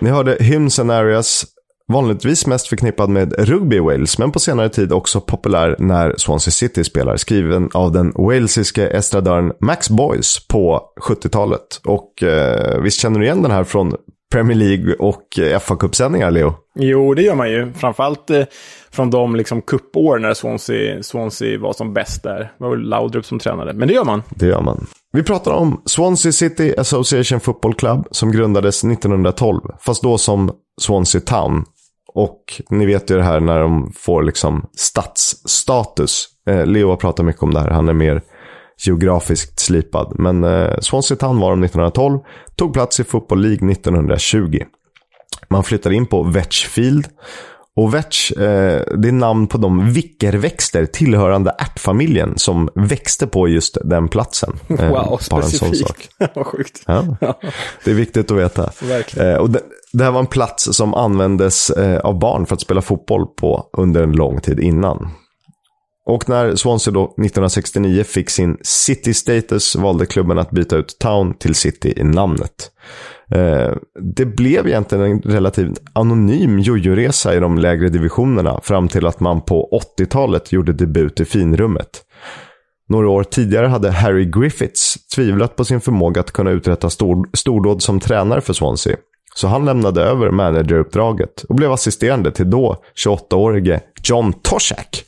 Ni hörde Hymns and Areas, vanligtvis mest förknippad med rugby i Wales, men på senare tid också populär när Swansea City spelar. Skriven av den walesiske estradören Max Boyce på 70-talet. Och eh, visst känner du igen den här från Premier League och eh, fa Cup-sändningar, Leo? Jo, det gör man ju. Framförallt eh, från de liksom kuppår när Swansea, Swansea var som bäst där. Det var väl Laudrup som tränade. Men det gör man. Det gör man. Vi pratar om Swansea City Association Football Club som grundades 1912, fast då som Swansea Town. Och ni vet ju det här när de får liksom stadsstatus. Eh, Leo har pratat mycket om det här, han är mer geografiskt slipad. Men eh, Swansea Town var de 1912, tog plats i Football League 1920. Man flyttade in på Vetchfield. Och vetch, eh, det är namn på de vickerväxter tillhörande ärtfamiljen som växte på just den platsen. Eh, Wow, bara en sån sak. specifikt. Vad sjukt. Ja. Det är viktigt att veta. Verkligen. Eh, och det, det här var en plats som användes eh, av barn för att spela fotboll på under en lång tid innan. Och när Swansea då 1969 fick sin City Status valde klubben att byta ut Town till City i namnet. Eh, det blev egentligen en relativt anonym jojo-resa i de lägre divisionerna fram till att man på 80-talet gjorde debut i finrummet. Några år tidigare hade Harry Griffiths tvivlat på sin förmåga att kunna uträtta stor, stordåd som tränare för Swansea. Så han lämnade över manageruppdraget och blev assisterande till då 28-årige John Toshak.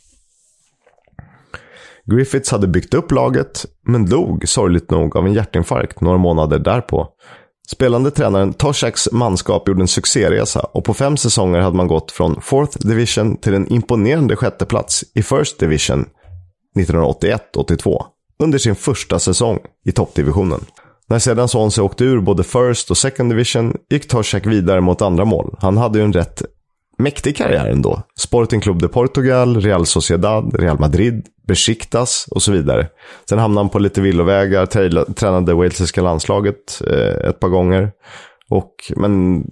Griffiths hade byggt upp laget, men dog sorgligt nog av en hjärtinfarkt några månader därpå. Spelande tränaren Toshaks manskap gjorde en succéresa och på fem säsonger hade man gått från fourth Division till en imponerande sjätteplats i First Division 1981-82 under sin första säsong i toppdivisionen. När sedan Swansea åkte ur både First och Second Division gick Toshak vidare mot andra mål. Han hade ju en rätt mäktig karriär ändå. Sporting Club de Portugal, Real Sociedad, Real Madrid, Besiktas och så vidare. Sen hamnade han på lite villovägar, tränade walesiska landslaget eh, ett par gånger. Och, men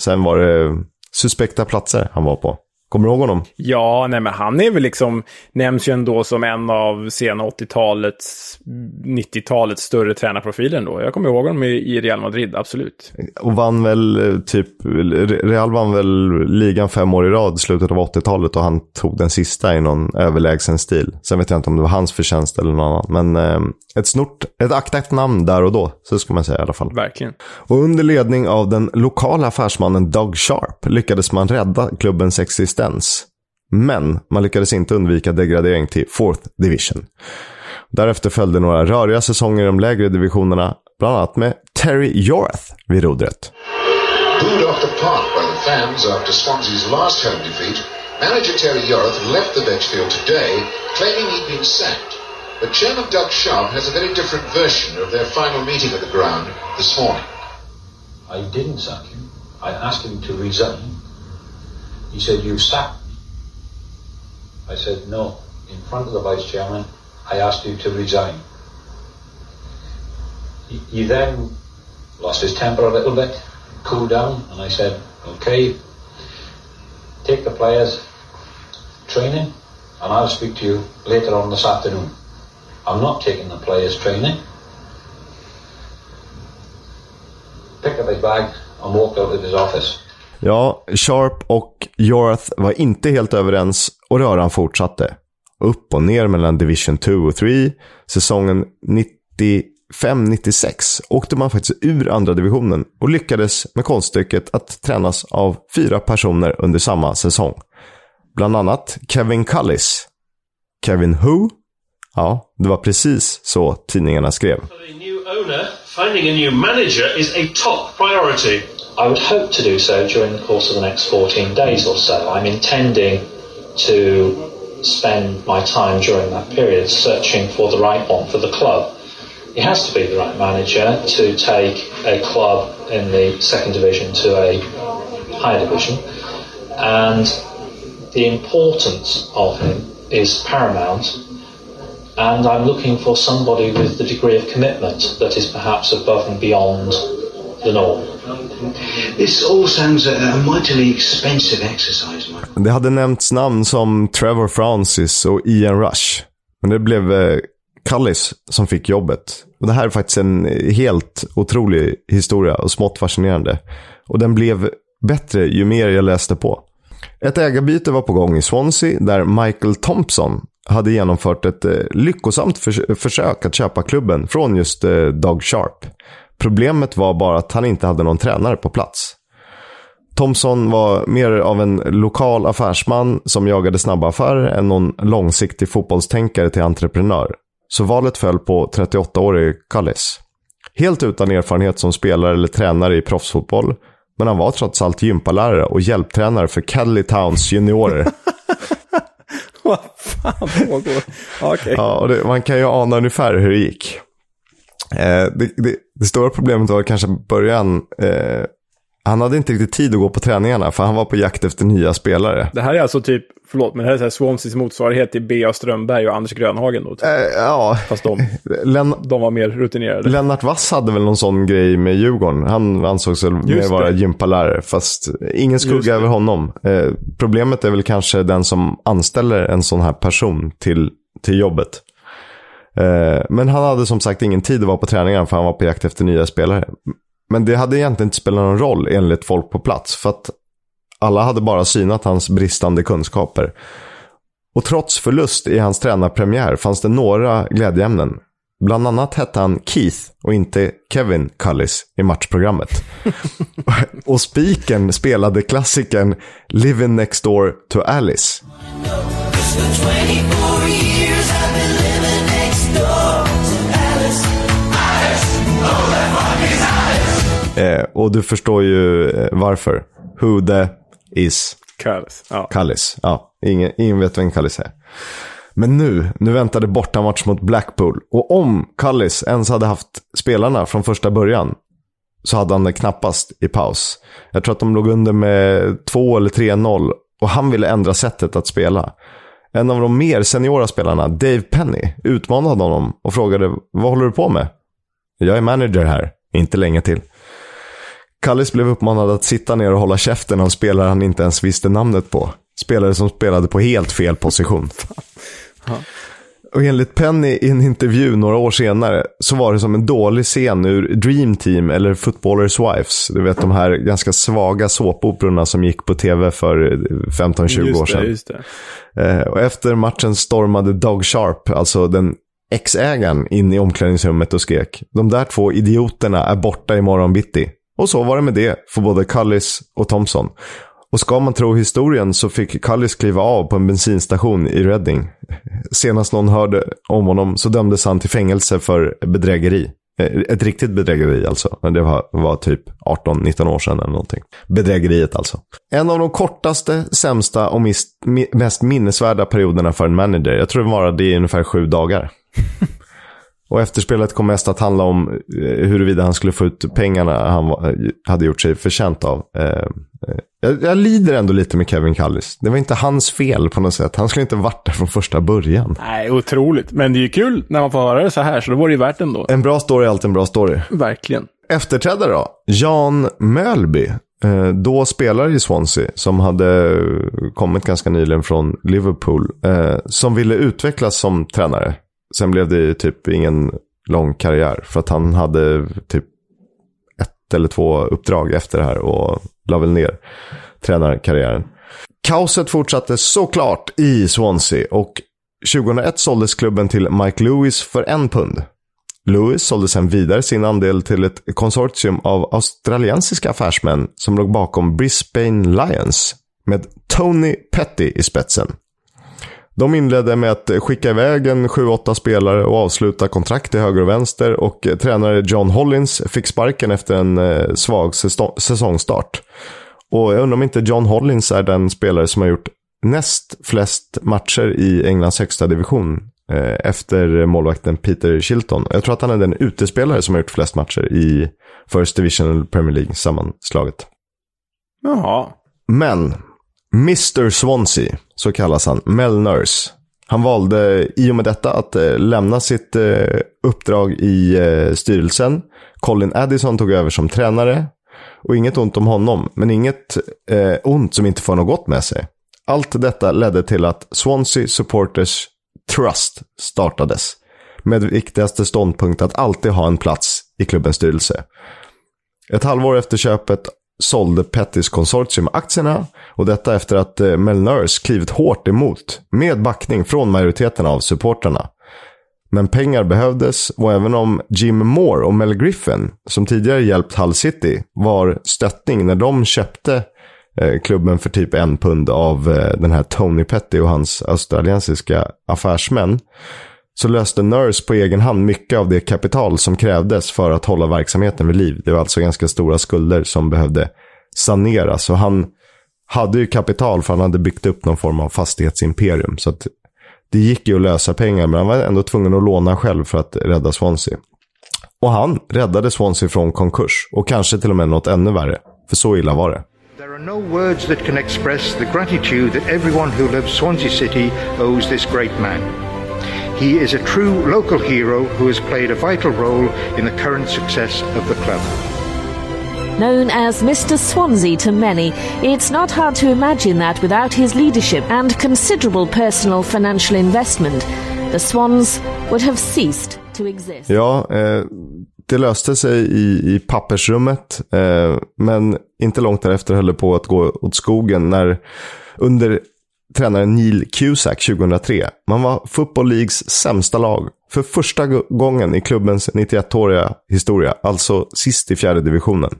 sen var det suspekta platser han var på. Kommer du ihåg honom? Ja, nej men han är väl liksom, nämns ju ändå som en av sena 80-talets, 90-talets större tränarprofiler ändå. Jag kommer ihåg honom i, Real Madrid, absolut. Och vann väl eh, typ, Real vann väl ligan fem år i rad i slutet av 80-talet och han tog den sista i någon överlägsen stil. Sen vet jag inte om det var hans förtjänst eller någon annan. Men eh, ett snort, ett aktat namn där och då, så ska man säga i alla fall. Verkligen. Och under ledning av den lokala affärsmannen Doug Sharp lyckades man rädda klubbens existens. Men man lyckades inte undvika degradering till 4th Division. Därefter följde några röriga säsonger i de lägre divisionerna, bland annat med Terry Yorth vid rodret. Booed off the park by the fans after Swansea's last home defeat, manager Terry Yorth left the Vetchfield today, claiming he'd been sacked. But chairman Doug Sharp has a very different version of their final meeting at the ground this morning. I didn't sack him. I asked him to resign. He said, You sacked me. I said, No. In front of the vice chairman, I asked you to resign. He, he then lost his temper a little bit, cooled down, and I said, Okay, take the players training, and I'll speak to you later on this afternoon. I'm not taking the players training. Picked up his bag and walked out of his office. Ja, Sharp och Jorath var inte helt överens och röran fortsatte. Upp och ner mellan Division 2 och 3. Säsongen 95-96 åkte man faktiskt ur andra divisionen och lyckades med konststycket att tränas av fyra personer under samma säsong. Bland annat Kevin Cullis. Kevin Who? Ja, det var precis så tidningarna skrev. New owner, finding a new manager is a top priority. I would hope to do so during the course of the next 14 days or so. I'm intending to spend my time during that period searching for the right one for the club. It has to be the right manager to take a club in the second division to a higher division. And the importance of him is paramount. And I'm looking for somebody with the degree of commitment that is perhaps above and beyond Det hade nämnts namn som Trevor Francis och Ian Rush. Men det blev eh, Cullis som fick jobbet. Och det här är faktiskt en helt otrolig historia och smått fascinerande. Och den blev bättre ju mer jag läste på. Ett ägarbyte var på gång i Swansea där Michael Thompson hade genomfört ett eh, lyckosamt förs- försök att köpa klubben från just eh, Doug Sharp. Problemet var bara att han inte hade någon tränare på plats. Thompson var mer av en lokal affärsman som jagade snabba affärer än någon långsiktig fotbollstänkare till entreprenör. Så valet föll på 38-årig Cullis. Helt utan erfarenhet som spelare eller tränare i proffsfotboll. Men han var trots allt gympalärare och hjälptränare för Cadley Towns juniorer. Vad fan pågår? Okej. Ja, och det, man kan ju ana ungefär hur det gick. Eh, det, det, det stora problemet var kanske början. Eh, han hade inte riktigt tid att gå på träningarna för han var på jakt efter nya spelare. Det här är alltså typ, förlåt, men det här är så här Swanseas motsvarighet till B.A. Strömberg och Anders Grönhagen då. Typ. Eh, ja, Fast de, Len, de var mer rutinerade. Lennart Wass hade väl någon sån grej med Djurgården. Han ansågs väl mer vara gympalärare, fast ingen skugga över honom. Eh, problemet är väl kanske den som anställer en sån här person till, till jobbet. Eh, men han hade som sagt ingen tid att vara på träningarna för han var på jakt efter nya spelare. Men det hade egentligen inte spelat någon roll enligt folk på plats. För att alla hade bara synat hans bristande kunskaper. Och trots förlust i hans tränarpremiär fanns det några glädjeämnen. Bland annat hette han Keith och inte Kevin Cullis i matchprogrammet. och spiken spelade klassikern Living Next Door to Alice. Eh, och du förstår ju eh, varför. Who the is Kallis. Ja. Kallis. Ja, ingen, ingen vet vem Kallis är. Men nu, nu väntade bortamatch mot Blackpool. Och om Kallis ens hade haft spelarna från första början så hade han det knappast i paus. Jag tror att de låg under med 2 eller 3-0 och han ville ändra sättet att spela. En av de mer seniora spelarna, Dave Penny, utmanade honom och frågade vad håller du på med? Jag är manager här, inte länge till. Kallis blev uppmanad att sitta ner och hålla käften av spelare han inte ens visste namnet på. Spelare som spelade på helt fel position. Och enligt Penny i en intervju några år senare så var det som en dålig scen ur Dream Team eller Footballers Wives. Du vet de här ganska svaga såpoperorna som gick på tv för 15-20 Just år det, sedan. just det. Eh, och efter matchen stormade Doug Sharp, alltså den ex-ägaren, in i omklädningsrummet och skrek. De där två idioterna är borta imorgon bitti. Och så var det med det för både Cullis och Thompson. Och ska man tro historien så fick Cullis kliva av på en bensinstation i Reading. Senast någon hörde om honom så dömdes han till fängelse för bedrägeri. Eh, ett riktigt bedrägeri alltså. Det var, var typ 18-19 år sedan eller någonting. Bedrägeriet alltså. En av de kortaste, sämsta och mest minnesvärda perioderna för en manager. Jag tror det varade i ungefär sju dagar. Och efterspelet kom mest att handla om eh, huruvida han skulle få ut pengarna han var, hade gjort sig förtjänt av. Eh, eh, jag, jag lider ändå lite med Kevin Callis. Det var inte hans fel på något sätt. Han skulle inte varit där från första början. Nej, otroligt. Men det är ju kul när man får höra det så här, så då var det ju värt ändå. En bra story är alltid en bra story. Verkligen. Efterträdare då? Jan Mölby. Eh, då spelare i Swansea som hade kommit ganska nyligen från Liverpool. Eh, som ville utvecklas som tränare. Sen blev det typ ingen lång karriär. För att han hade typ ett eller två uppdrag efter det här och la väl ner tränarkarriären. Kaoset fortsatte såklart i Swansea och 2001 såldes klubben till Mike Lewis för en pund. Lewis sålde sen vidare sin andel till ett konsortium av australiensiska affärsmän som låg bakom Brisbane Lions med Tony Petty i spetsen. De inledde med att skicka iväg en 7-8 spelare och avsluta kontrakt till höger och vänster och eh, tränare John Hollins fick sparken efter en eh, svag säsong- säsongstart. Och jag undrar om inte John Hollins är den spelare som har gjort näst flest matcher i Englands högsta division eh, efter målvakten Peter Shilton. Jag tror att han är den utespelare som har gjort flest matcher i First Division eller Premier League sammanslaget. Jaha. Men Mr Swansea, så kallas han, Melners. Han valde i och med detta att eh, lämna sitt eh, uppdrag i eh, styrelsen. Colin Addison tog över som tränare. Och inget ont om honom, men inget eh, ont som inte får något gott med sig. Allt detta ledde till att Swansea Supporters Trust startades. Med viktigaste ståndpunkt att alltid ha en plats i klubbens styrelse. Ett halvår efter köpet sålde Pettys konsortium aktierna och detta efter att eh, Mel klivit hårt emot med backning från majoriteten av supportrarna. Men pengar behövdes och även om Jim Moore och Mel Griffin, som tidigare hjälpt Hull City, var stöttning när de köpte eh, klubben för typ en pund av eh, den här Tony Petty och hans australiensiska affärsmän, så löste Nurse på egen hand mycket av det kapital som krävdes för att hålla verksamheten vid liv. Det var alltså ganska stora skulder som behövde saneras. Och han hade ju kapital för han hade byggt upp någon form av fastighetsimperium. Så att det gick ju att lösa pengar, men han var ändå tvungen att låna själv för att rädda Swansea. Och han räddade Swansea från konkurs. Och kanske till och med något ännu värre. För så illa var det. There are no words that can express the gratitude that everyone who loves Swansea City owes this great man. He is a true local hero who has played a vital role in the current success of the club. Known as Mr. Swansea to many, it's not hard to imagine that without his leadership and considerable personal financial investment, the Swans would have ceased to exist. Ja, eh, det löste sig i, i pappersrummet. Eh, men inte långt därefter höll det på att gå åt skogen när under tränaren Neil Cusack 2003. Man var Football Leagues sämsta lag För första gången i klubbens 91-åriga historia, alltså sist i fjärde divisionen.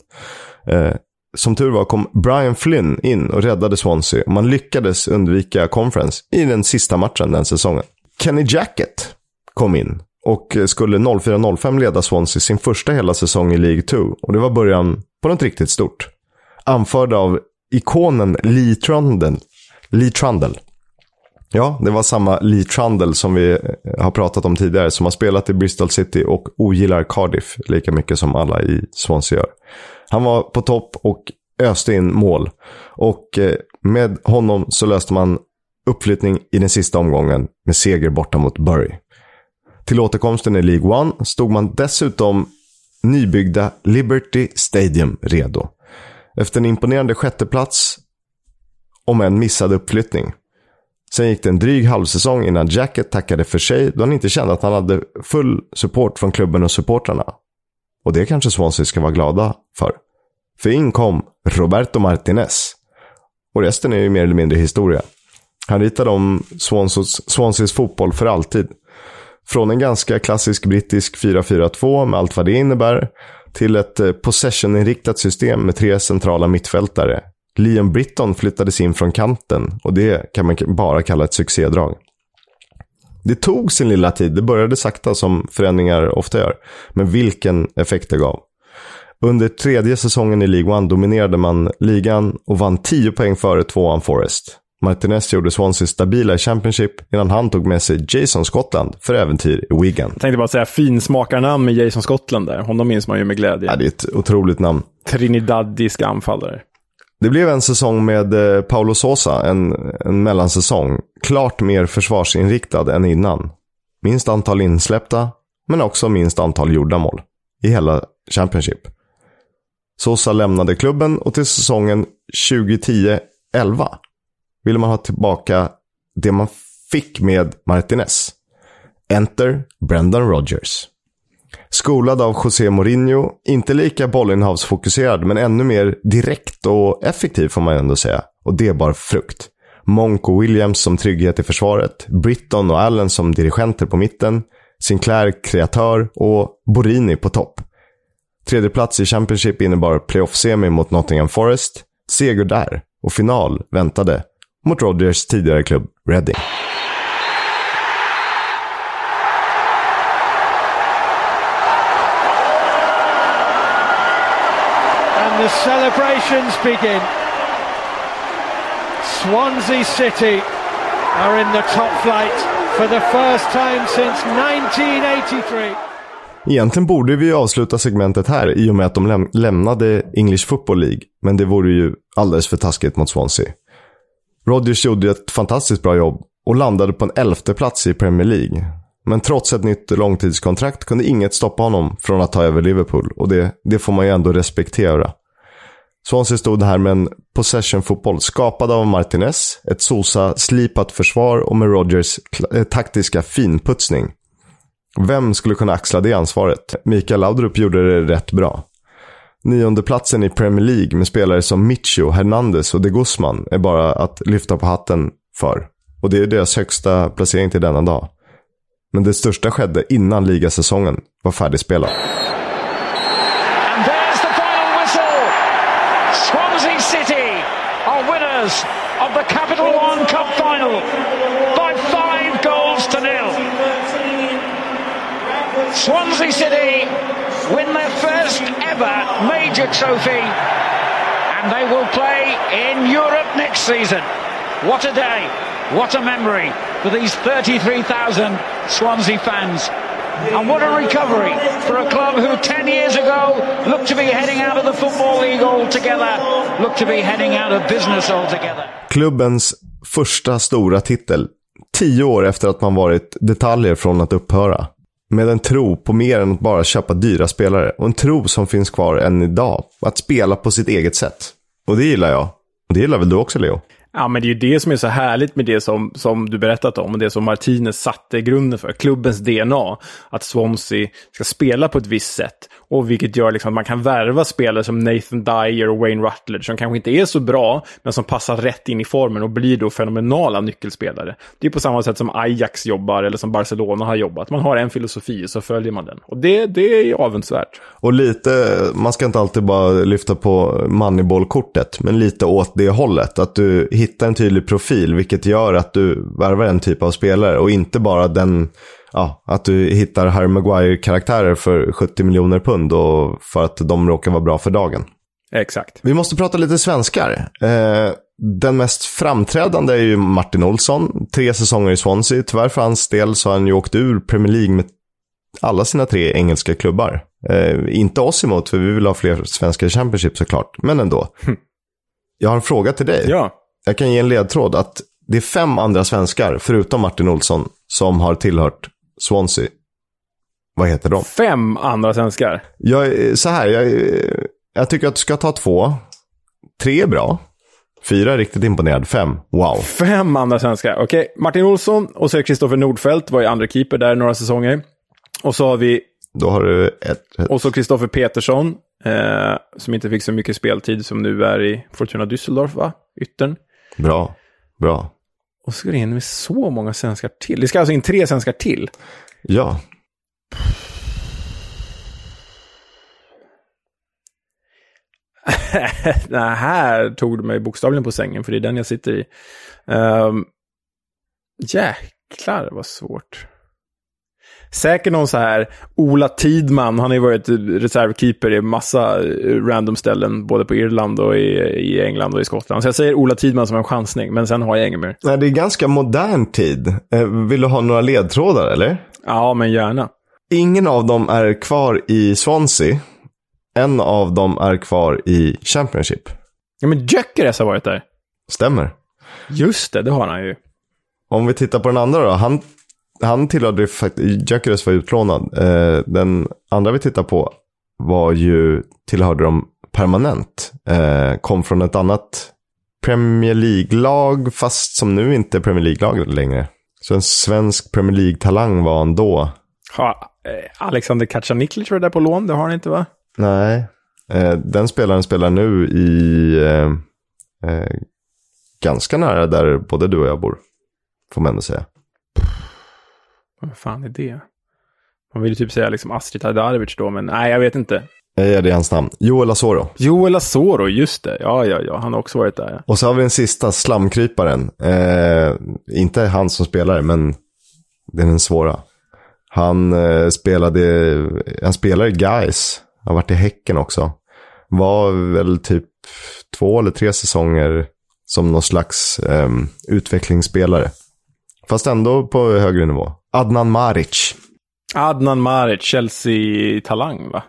Eh, som tur var kom Brian Flynn in och räddade Swansea och man lyckades undvika conference i den sista matchen den säsongen. Kenny Jackett kom in och skulle 04-05 leda Swansea sin första hela säsong i League 2 och det var början på något riktigt stort. Anförd av ikonen Lee Trundle. Lee Trundle. Ja, det var samma Lee Trundle som vi eh, har pratat om tidigare, som har spelat i Bristol City och ogillar Cardiff lika mycket som alla i Swansea gör. Han var på topp och öste in mål. Och eh, med honom så löste man uppflyttning i den sista omgången med seger borta mot Bury. Till återkomsten i League One stod man dessutom nybyggda Liberty Stadium redo. Efter en imponerande sjätteplats, om en missad uppflyttning. Sen gick det en dryg halvsäsong innan Jacket tackade för sig då han inte kände att han hade full support från klubben och supportrarna. Och det kanske Swansea ska vara glada för. För in kom Roberto Martinez. Och resten är ju mer eller mindre historia. Han ritade om Swanseas, Swanseas fotboll för alltid. Från en ganska klassisk brittisk 4-4-2 med allt vad det innebär, till ett eh, possession-inriktat system med tre centrala mittfältare. Liam Britton flyttades in från kanten och det kan man bara kalla ett succédrag. Det tog sin lilla tid, det började sakta som förändringar ofta gör. Men vilken effekt det gav. Under tredje säsongen i League One dominerade man ligan och vann 10 poäng före tvåan Forest. Martinez gjorde Swansea stabila i Championship innan han tog med sig Jason Scotland för äventyr i Wigan. Jag tänkte bara säga finsmakarnamn med Jason Scotland där. Honom minns man ju med glädje. Ja, det är ett otroligt namn. Trinidadisk anfallare. Det blev en säsong med Paolo Paulo Sosa, en, en mellansäsong. Klart mer försvarsinriktad än innan. Minst antal insläppta, men också minst antal gjorda mål. I hela Championship. Sosa lämnade klubben och till säsongen 2010-11 ville man ha tillbaka det man fick med Martinez. Enter Brendan Rodgers. Skolad av José Mourinho, inte lika bollinnehavsfokuserad men ännu mer direkt och effektiv får man ändå säga. Och det bar frukt. Monk och Williams som trygghet i försvaret, Britton och Allen som dirigenter på mitten, Sinclair kreatör och Borini på topp. Tredje plats i Championship innebar playoff-semi mot Nottingham Forest, seger där och final väntade mot Rodgers tidigare klubb Reading. And the celebrations begin. Swansea City are in the top flight for the first time since 1983. Egentligen borde vi avsluta segmentet här i och med att de läm lämnade English Football League. Men det vore ju alldeles för taskigt mot Swansea. Rodgers gjorde ett fantastiskt bra jobb och landade på en elfte plats i Premier League. Men trots ett nytt långtidskontrakt kunde inget stoppa honom från att ta över Liverpool och det, det får man ju ändå respektera. Swansea stod här med en possession-fotboll skapad av Martinez, ett Sosa-slipat försvar och med Rogers eh, taktiska finputsning. Vem skulle kunna axla det ansvaret? Mikael Laudrup gjorde det rätt bra. Niondeplatsen i Premier League med spelare som Micho, Hernandez och de Guzman är bara att lyfta på hatten för. Och det är deras högsta placering till denna dag. Men det största skedde innan ligasäsongen var färdigspelad. Winners of the Capital One Cup final by five goals to nil. Swansea City win their first ever major trophy and they will play in Europe next season. What a day, what a memory for these 33,000 Swansea fans. And what a recovery for a club who 10 years ago looked to be heading out of the Football League altogether, looked to be heading out of business altogether. Klubbens första stora titel. Tio år efter att man varit detaljer från att upphöra. Med en tro på mer än att bara köpa dyra spelare. Och en tro som finns kvar än idag. Att spela på sitt eget sätt. Och det gillar jag. Och det gillar väl du också Leo? Ja, men det är ju det som är så härligt med det som, som du berättat om och det som Martinez satte grunden för. Klubbens DNA. Att Swansea ska spela på ett visst sätt. Och vilket gör liksom att man kan värva spelare som Nathan Dyer och Wayne Rutledge som kanske inte är så bra, men som passar rätt in i formen och blir då fenomenala nyckelspelare. Det är på samma sätt som Ajax jobbar eller som Barcelona har jobbat. Man har en filosofi och så följer man den. Och det, det är avundsvärt. Och lite, man ska inte alltid bara lyfta på Moneyball-kortet, men lite åt det hållet. Att du hittar en tydlig profil, vilket gör att du värvar en typ av spelare och inte bara den, ja, att du hittar Harry Maguire-karaktärer för 70 miljoner pund och för att de råkar vara bra för dagen. Exakt. Vi måste prata lite svenskar. Eh, den mest framträdande är ju Martin Olsson. Tre säsonger i Swansea. Tyvärr för hans del så har han ju åkt ur Premier League med alla sina tre engelska klubbar. Eh, inte oss emot, för vi vill ha fler svenska i Championship såklart. Men ändå. Jag har en fråga till dig. Ja. Jag kan ge en ledtråd att det är fem andra svenskar, förutom Martin Olsson, som har tillhört Swansea. Vad heter de? Fem andra svenskar. Jag, så här, jag, jag tycker att du ska ta två. Tre är bra. Fyra är riktigt imponerad. Fem, wow. Fem andra svenskar. Okej, Martin Olsson och så Kristoffer Nordfeldt var ju andra keeper där några säsonger. Och så har vi, Då har du ett... ett och så Kristoffer Petersson, eh, som inte fick så mycket speltid som nu är i Fortuna Düsseldorf, va? Yttern. bra, bra. Och så ska det in med så många svenskar till. Det ska alltså in tre svenskar till. Ja, det här tog du mig bokstavligen på sängen, för det är den jag sitter i. Um, jäklar vad svårt. Säkert någon så här Ola Tidman, han har ju varit reservkeeper i massa eh, random ställen, både på Irland och i, i England och i Skottland. Så jag säger Ola Tidman som en chansning, men sen har jag inget mer. Nej, det är ganska modern tid. Eh, Vill du ha några ledtrådar eller? Ja, men gärna. Ingen av dem är kvar i Swansea. En av dem är kvar i Championship. Ja, men Gyökeres har varit där. Stämmer. Just det, det har han ju. Om vi tittar på den andra då. Han, han tillhörde faktiskt, Gyökeres var utlånad. Eh, den andra vi tittar på var ju, tillhörde de permanent. Eh, kom från ett annat Premier League-lag, fast som nu inte är Premier League-lag längre. Så en svensk Premier League-talang var han då. Ha, eh, Alexander Kacaniklic var där på lån, det har han inte va? Nej. Den spelaren spelar nu i eh, ganska nära där både du och jag bor. Får man ändå säga. Vad fan är det? Man vill ju typ säga liksom Astrid Hajdarevic då, men nej, jag vet inte. Jag ger dig hans namn. Joel Asoro. Joel Asoro, just det. Ja, ja, ja. Han har också varit där. Ja. Och så har vi den sista, slamkryparen. Eh, inte han som spelare, men det är den svåra. Han eh, spelade, han spelar i Guys. Har varit i Häcken också. Var väl typ två eller tre säsonger som någon slags eh, utvecklingsspelare. Fast ändå på högre nivå. Adnan Maric. Adnan Maric, Chelsea-talang va?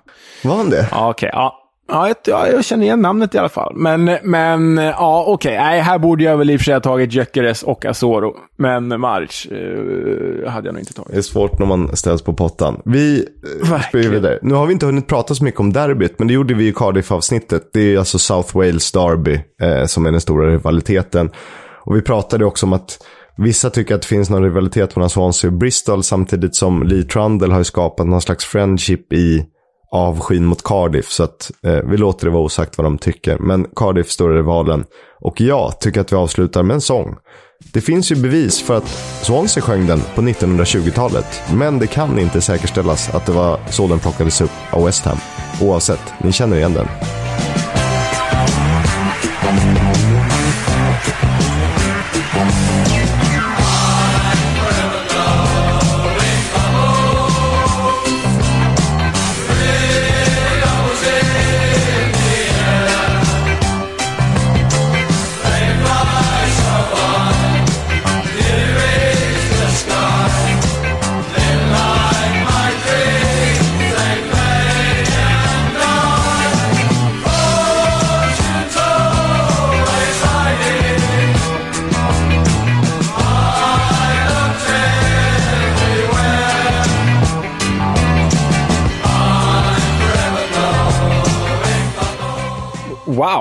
Var han det? Ja, okej. Ja. Ja, jag, ja, jag känner igen namnet i alla fall. Men, men ja, okej. Nej, här borde jag väl i och för sig ha tagit Gyökeres och Asoro. Men Maric eh, hade jag nog inte tagit. Det är svårt när man ställs på pottan. Vi eh, springer vidare. Nu har vi inte hunnit prata så mycket om derbyt, men det gjorde vi i Cardiff-avsnittet. Det är alltså South Wales Derby eh, som är den stora rivaliteten. Och vi pratade också om att vissa tycker att det finns någon rivalitet mellan Swansea och Bristol, samtidigt som Lee Trundle har ju skapat någon slags friendship i avskyn mot Cardiff. Så att eh, vi låter det vara osagt vad de tycker. Men Cardiff står i rivalen. Och jag tycker att vi avslutar med en sång. Det finns ju bevis för att Swansea sjöng den på 1920-talet. Men det kan inte säkerställas att det var så den plockades upp av West Ham. Oavsett, ni känner igen den.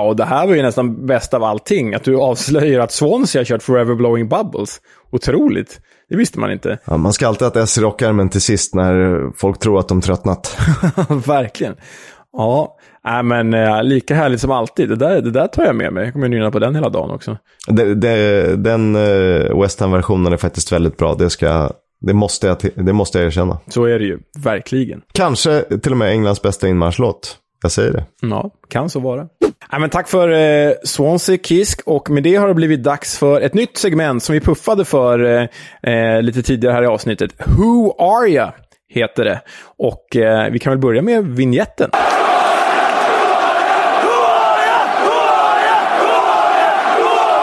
Wow, det här var ju nästan bäst av allting. Att du avslöjar att Swansea har kört Forever Blowing Bubbles. Otroligt. Det visste man inte. Ja, man ska alltid ha ett S i rockärmen till sist när folk tror att de tröttnat. Verkligen. Ja, äh, men äh, lika härligt som alltid. Det där, det där tar jag med mig. Jag kommer nynna på den hela dagen också. Det, det, den uh, West Ham-versionen är faktiskt väldigt bra. Det, ska, det, måste jag, det måste jag erkänna. Så är det ju, verkligen. Kanske till och med Englands bästa inmarschlåt. Jag säger det. Ja, kan så vara. Ja, men tack för eh, Swansea Kisk och med det har det blivit dags för ett nytt segment som vi puffade för eh, eh lite tidigare här i avsnittet. Who are you? heter det. Och eh, vi kan väl börja med vignetten.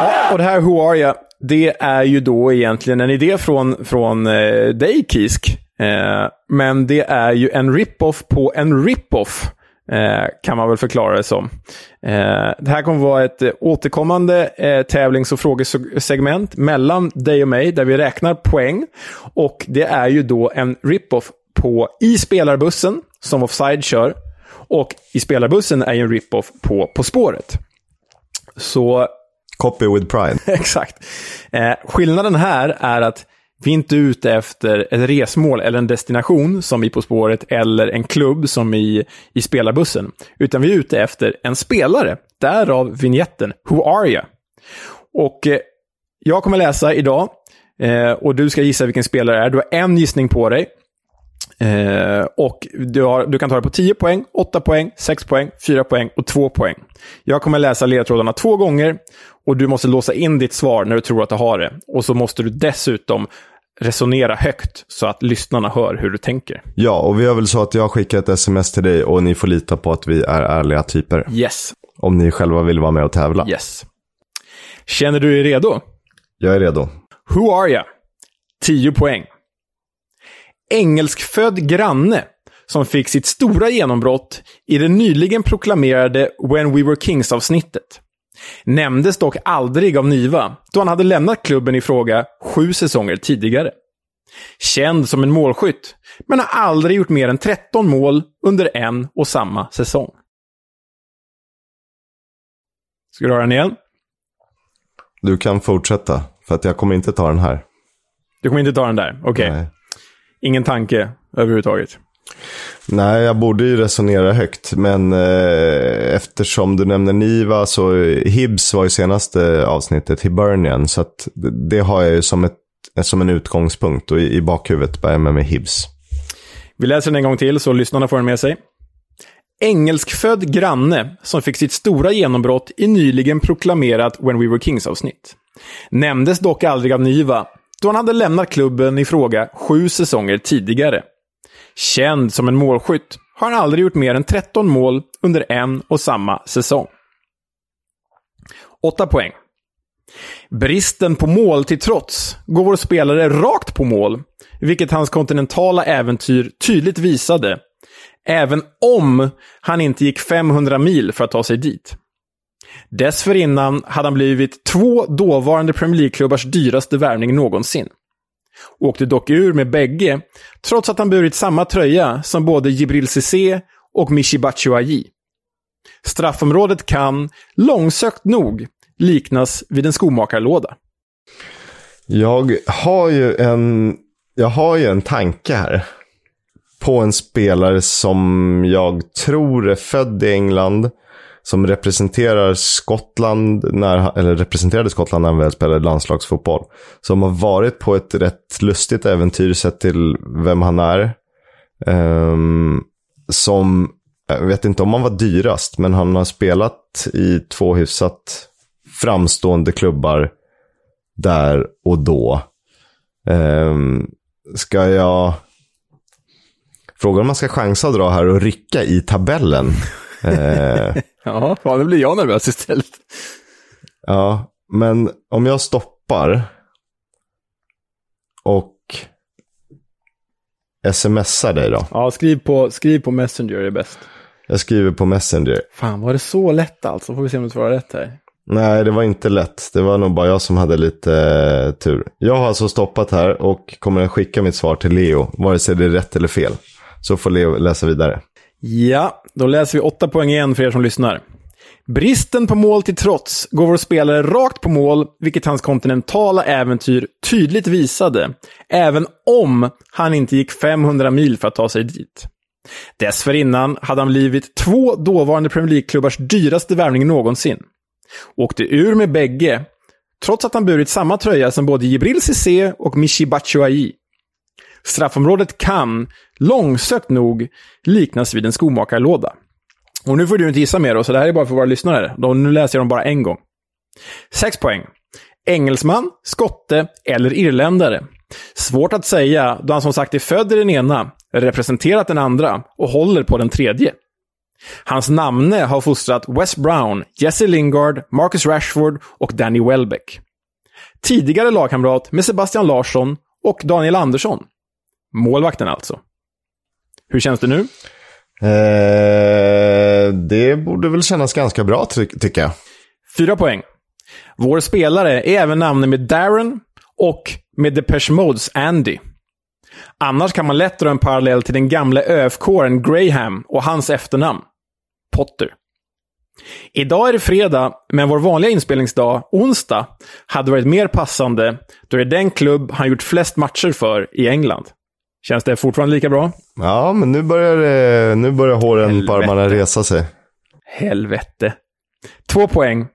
Ja, och det här Who are you? Det är ju då egentligen en idé från, från eh, dig, Kisk. Eh, men det är ju en rip-off på en rip-off. Eh, kan man väl förklara det som. Eh, det här kommer vara ett eh, återkommande eh, tävlings och frågesegment mellan dig och mig, där vi räknar poäng. Och det är ju då en rip-off på i spelarbussen, som Offside kör. Och i spelarbussen är ju en rip-off på På spåret. Så... Copy with pride. Exakt. Skillnaden här är att vi är inte ute efter ett resmål eller en destination som i På spåret eller en klubb som i, i spelarbussen. Utan vi är ute efter en spelare. Därav vignetten Who are you? Och eh, jag kommer läsa idag eh, och du ska gissa vilken spelare det är. Du har en gissning på dig. Eh, och du, har, du kan ta det på 10 poäng, 8 poäng, 6 poäng, 4 poäng och 2 poäng. Jag kommer läsa ledtrådarna två gånger och du måste låsa in ditt svar när du tror att du har det. Och så måste du dessutom resonera högt så att lyssnarna hör hur du tänker. Ja, och vi gör väl så att jag skickar ett sms till dig och ni får lita på att vi är ärliga typer. Yes. Om ni själva vill vara med och tävla. Yes. Känner du dig redo? Jag är redo. Who are you? 10 poäng. Engelskfödd granne som fick sitt stora genombrott i det nyligen proklamerade When We Were Kings-avsnittet. Nämndes dock aldrig av Niva, då han hade lämnat klubben i fråga sju säsonger tidigare. Känd som en målskytt, men har aldrig gjort mer än 13 mål under en och samma säsong. Ska du höra den igen? Du kan fortsätta, för att jag kommer inte ta den här. Du kommer inte ta den där? Okej. Okay. Ingen tanke överhuvudtaget? Nej, jag borde ju resonera högt, men eh, eftersom du nämner Niva så Hibs var ju senaste avsnittet, Hibernian, så att det har jag ju som, ett, som en utgångspunkt och i, i bakhuvudet börjar jag med, med Hibs. Vi läser den en gång till så lyssnarna får den med sig. Engelskfödd granne som fick sitt stora genombrott i nyligen proklamerat When We Were Kings-avsnitt. Nämndes dock aldrig av Niva, då han hade lämnat klubben i fråga sju säsonger tidigare. Känd som en målskytt har han aldrig gjort mer än 13 mål under en och samma säsong. 8 poäng. Bristen på mål till trots går vår spelare rakt på mål, vilket hans kontinentala äventyr tydligt visade. Även om han inte gick 500 mil för att ta sig dit. Dessförinnan hade han blivit två dåvarande Premier League-klubbars dyraste värvning någonsin. Åkte dock ur med bägge, trots att han burit samma tröja som både Jibril Cissé och Michi Batshuayi. Straffområdet kan, långsökt nog, liknas vid en skomakarlåda. Jag har ju en, jag har ju en tanke här. På en spelare som jag tror är född i England som representerar Skottland, när, eller representerade Skottland när han väl spelade landslagsfotboll. Som har varit på ett rätt lustigt äventyr sett till vem han är. Um, som, jag vet inte om han var dyrast, men han har spelat i två hyfsat framstående klubbar där och då. Um, ska jag... Frågan om man ska chansa att dra här och rycka i tabellen. Eh, ja, fan, nu blir jag nervös istället. Ja, men om jag stoppar och smsar dig då. Ja, skriv på, skriv på Messenger är bäst. Jag skriver på Messenger. Fan, var det så lätt alltså? Får vi se om du svarar rätt här. Nej, det var inte lätt. Det var nog bara jag som hade lite eh, tur. Jag har alltså stoppat här och kommer att skicka mitt svar till Leo, vare sig det är rätt eller fel. Så får Leo läsa vidare. Ja, då läser vi åtta poäng igen för er som lyssnar. Bristen på mål till trots går vår spelare rakt på mål, vilket hans kontinentala äventyr tydligt visade, även om han inte gick 500 mil för att ta sig dit. Dessförinnan hade han blivit två dåvarande Premier League-klubbars dyraste värvning någonsin. Åkte ur med bägge, trots att han burit samma tröja som både Jibril Cissé och Michi Batshuayi. Straffområdet kan, långsökt nog, liknas vid en skomakarlåda. Och nu får du inte gissa mer då, så det här är bara för våra lyssnare. De, nu läser jag dem bara en gång. 6 poäng. Engelsman, skotte eller irländare. Svårt att säga, då han som sagt är född i den ena, representerat den andra och håller på den tredje. Hans namne har fostrat Wes Brown, Jesse Lingard, Marcus Rashford och Danny Welbeck. Tidigare lagkamrat med Sebastian Larsson och Daniel Andersson. Målvakten alltså. Hur känns det nu? Eh, det borde väl kännas ganska bra ty tycker jag. Fyra poäng. Vår spelare är även namnet med Darren och med Depeche Modes Andy. Annars kan man lätt dra en parallell till den gamla ÖFK-aren Graham och hans efternamn. Potter. Idag är det fredag, men vår vanliga inspelningsdag, onsdag, hade varit mer passande då det är den klubb han gjort flest matcher för i England. Känns det fortfarande lika bra? Ja, men nu börjar, det, nu börjar håren Helvete. på armarna resa sig. Helvete. Två poäng.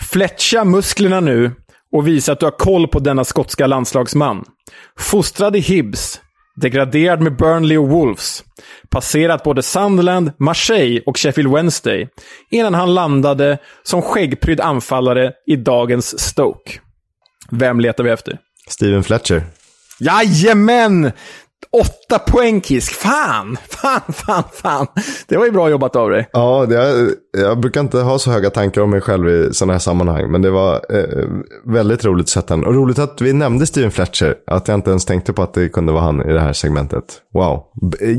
Fletcha musklerna nu och visa att du har koll på denna skotska landslagsman. Fostrad i Hibs, degraderad med Burnley och Wolves, passerat både Sunderland, Marseille och Sheffield Wednesday, innan han landade som skäggprydd anfallare i dagens Stoke. Vem letar vi efter? Steven Fletcher. Jajamän! Åtta poäng Kisk. Fan, fan, fan, fan. Det var ju bra jobbat av dig. Ja, det jag brukar inte ha så höga tankar om mig själv i sådana här sammanhang. Men det var eh, väldigt roligt att sätta den. Och roligt att vi nämnde Steven Fletcher. Att jag inte ens tänkte på att det kunde vara han i det här segmentet. Wow. B- eh,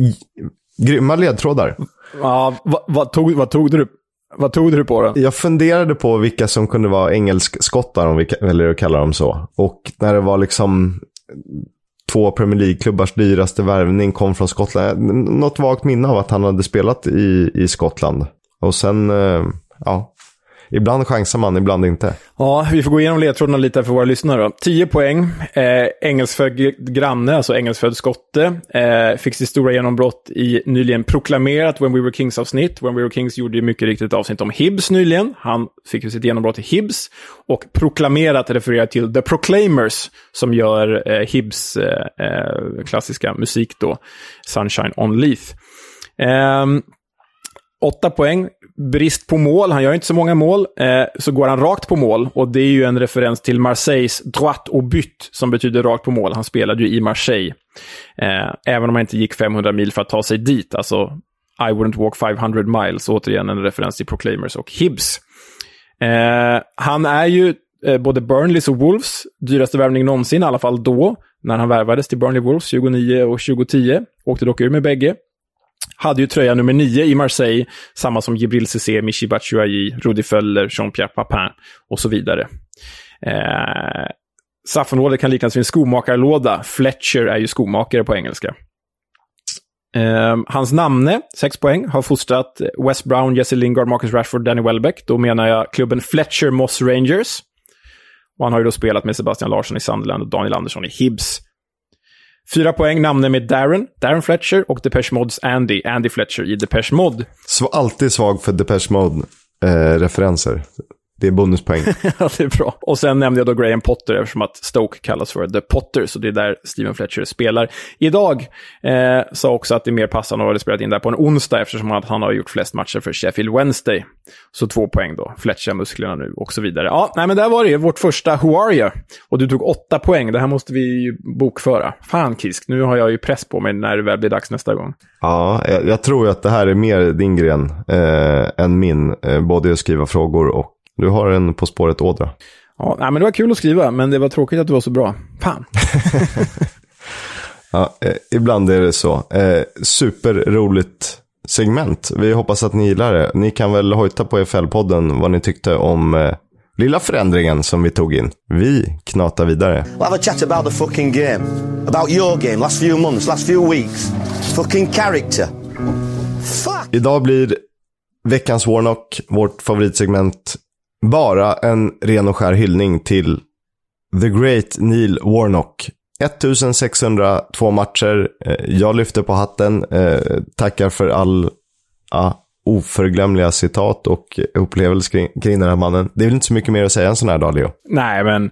grymma ledtrådar. Ja, vad, vad, tog, vad, tog du, vad tog du på då? Jag funderade på vilka som kunde vara engelsk-skottar, om vi väljer att kalla dem så. Och när det var liksom två Premier League-klubbars dyraste värvning kom från Skottland. Något vagt minne av att han hade spelat i, i Skottland. Och sen, eh, ja. Ibland chansar man, ibland inte. Ja, vi får gå igenom ledtrådarna lite för våra lyssnare då. 10 poäng. Eh, engelskfödd granne, alltså engelskfödd skotte. Eh, fick sitt stora genombrott i nyligen proklamerat When We Were Kings-avsnitt. When We Were Kings gjorde ju mycket riktigt ett avsnitt om Hibs nyligen. Han fick ju sitt genombrott i Hibs. Och proklamerat refererar till The Proclaimers, som gör eh, Hibs eh, eh klassiska musik då. Sunshine on Leith. Ehm, Åtta poäng. Brist på mål. Han gör inte så många mål. Eh, så går han rakt på mål. Och det är ju en referens till Marseilles droit au but, som betyder rakt på mål. Han spelade ju i Marseille. Eh, även om han inte gick 500 mil för att ta sig dit. Alltså, I wouldn't walk 500 miles. Återigen en referens till Proclaimers och Hibs. Eh, han är ju eh, både Burnleys och Wolves dyraste värvning någonsin, i alla fall då, när han värvades till Burnley Wolves 29 och 2010. Åkte dock ur med bägge. Hade ju tröja nummer 9 i Marseille, samma som Jibril Cissé, Michi Batshuayi, Rudi Föller, Jean-Pierre Papin och så vidare. Eh, Straffområdet kan liknas vid en skomakarlåda. Fletcher är ju skomakare på engelska. Eh, hans namne, 6 poäng, har fostrat West Brown, Jesse Lingard, Marcus Rashford, Danny Welbeck. Då menar jag klubben Fletcher Moss Rangers. Och han har ju då spelat med Sebastian Larsson i Sunderland och Daniel Andersson i Hibs. Fyra poäng, namnen med Darren, Darren Fletcher och Depeche Mods Andy, Andy Fletcher i Depeche Mod. Så alltid svag för Depeche Mode-referenser. Eh, det är bonuspoäng. ja, det är bra. Och sen nämnde jag då Graham Potter eftersom att Stoke kallas för The Potter, så det är där Steven Fletcher spelar. Idag eh, sa också att det är mer passande att ha spelat in där på en onsdag eftersom att han har gjort flest matcher för Sheffield Wednesday. Så två poäng då. Fletcha musklerna nu och så vidare. Ja, nej men där var det vårt första Who Are You? Och du tog åtta poäng. Det här måste vi ju bokföra. Fan Kisk, nu har jag ju press på mig när det väl blir dags nästa gång. Ja, jag, jag tror ju att det här är mer din gren eh, än min. Eh, både att skriva frågor och du har en På spåret-ådra. Ja, nej, men det var kul att skriva, men det var tråkigt att du var så bra. Fan. Ja, eh, ibland är det så. Eh, superroligt segment. Vi hoppas att ni gillar det. Ni kan väl hojta på FL-podden vad ni tyckte om eh, lilla förändringen som vi tog in. Vi knatar vidare. We'll have a chat about the fucking game. About your game, last few months, last few weeks. Fucking character. Fuck! Idag blir veckans Warnock, vårt favoritsegment, bara en ren och skär hyllning till The Great Neil Warnock. 1602 matcher. Eh, jag lyfter på hatten. Eh, tackar för all ja, oförglömliga citat och upplevelser kring, kring den här mannen. Det är väl inte så mycket mer att säga en sån här dag, Leo? Nej, men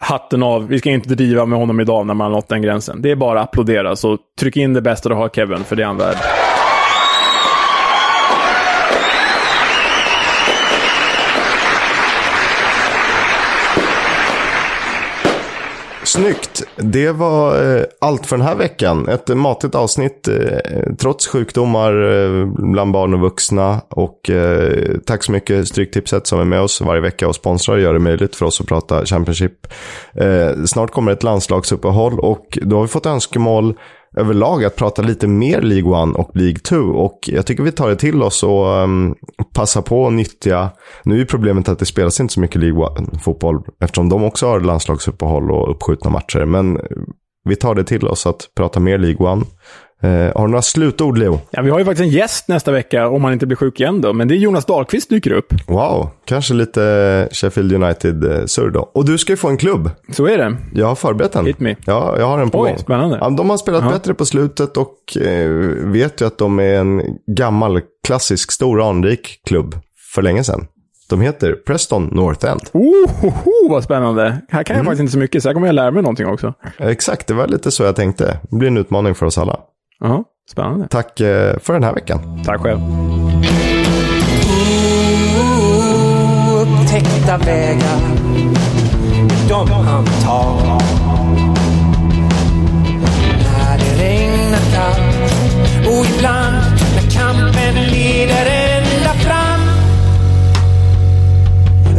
hatten av. Vi ska inte driva med honom idag när man har nått den gränsen. Det är bara att applådera. Så tryck in det bästa du har, Kevin, för det är han värd. Snyggt! Det var eh, allt för den här veckan. Ett matigt avsnitt eh, trots sjukdomar eh, bland barn och vuxna. Och eh, tack så mycket Stryktipset som är med oss varje vecka och sponsrar och gör det möjligt för oss att prata Championship. Eh, snart kommer ett landslagsuppehåll och då har vi fått önskemål överlag att prata lite mer League One och League 2. Och jag tycker vi tar det till oss och um, passar på att nyttja. Nu är ju problemet att det spelas inte så mycket League One-fotboll eftersom de också har landslagsuppehåll och uppskjutna matcher. Men vi tar det till oss att prata mer League One. Eh, har du några slutord, Leo? Ja, vi har ju faktiskt en gäst nästa vecka, om han inte blir sjuk igen då. Men det är Jonas Dahlqvist dyker upp. Wow, kanske lite Sheffield United-surr då. Och du ska ju få en klubb. Så är det. Jag har förberett en. Hit me. Ja, jag har en på Oj, gång. spännande. Ja, de har spelat Ja. bättre på slutet och eh, vet ju att de är en gammal, klassisk, stor, anrik klubb för länge sedan. De heter Preston North End. Oh, vad spännande. Här kan jag Mm. faktiskt inte så mycket, så här kommer jag lära mig någonting också. Exakt, det var lite så jag tänkte. Det blir en utmaning för oss alla. Ja, spännande. Tack eh, för den här veckan. Tack själv. Upptäckta vägar, de han tar. När det regnar kallt och ibland när kampen leder ända fram.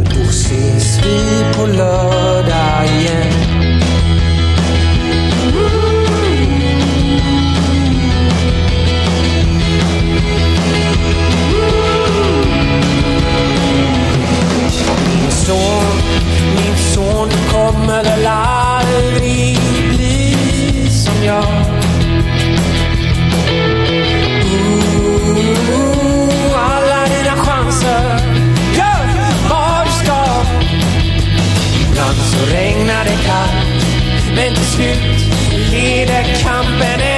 Då ses vi på lördag. Men till slut leder kampen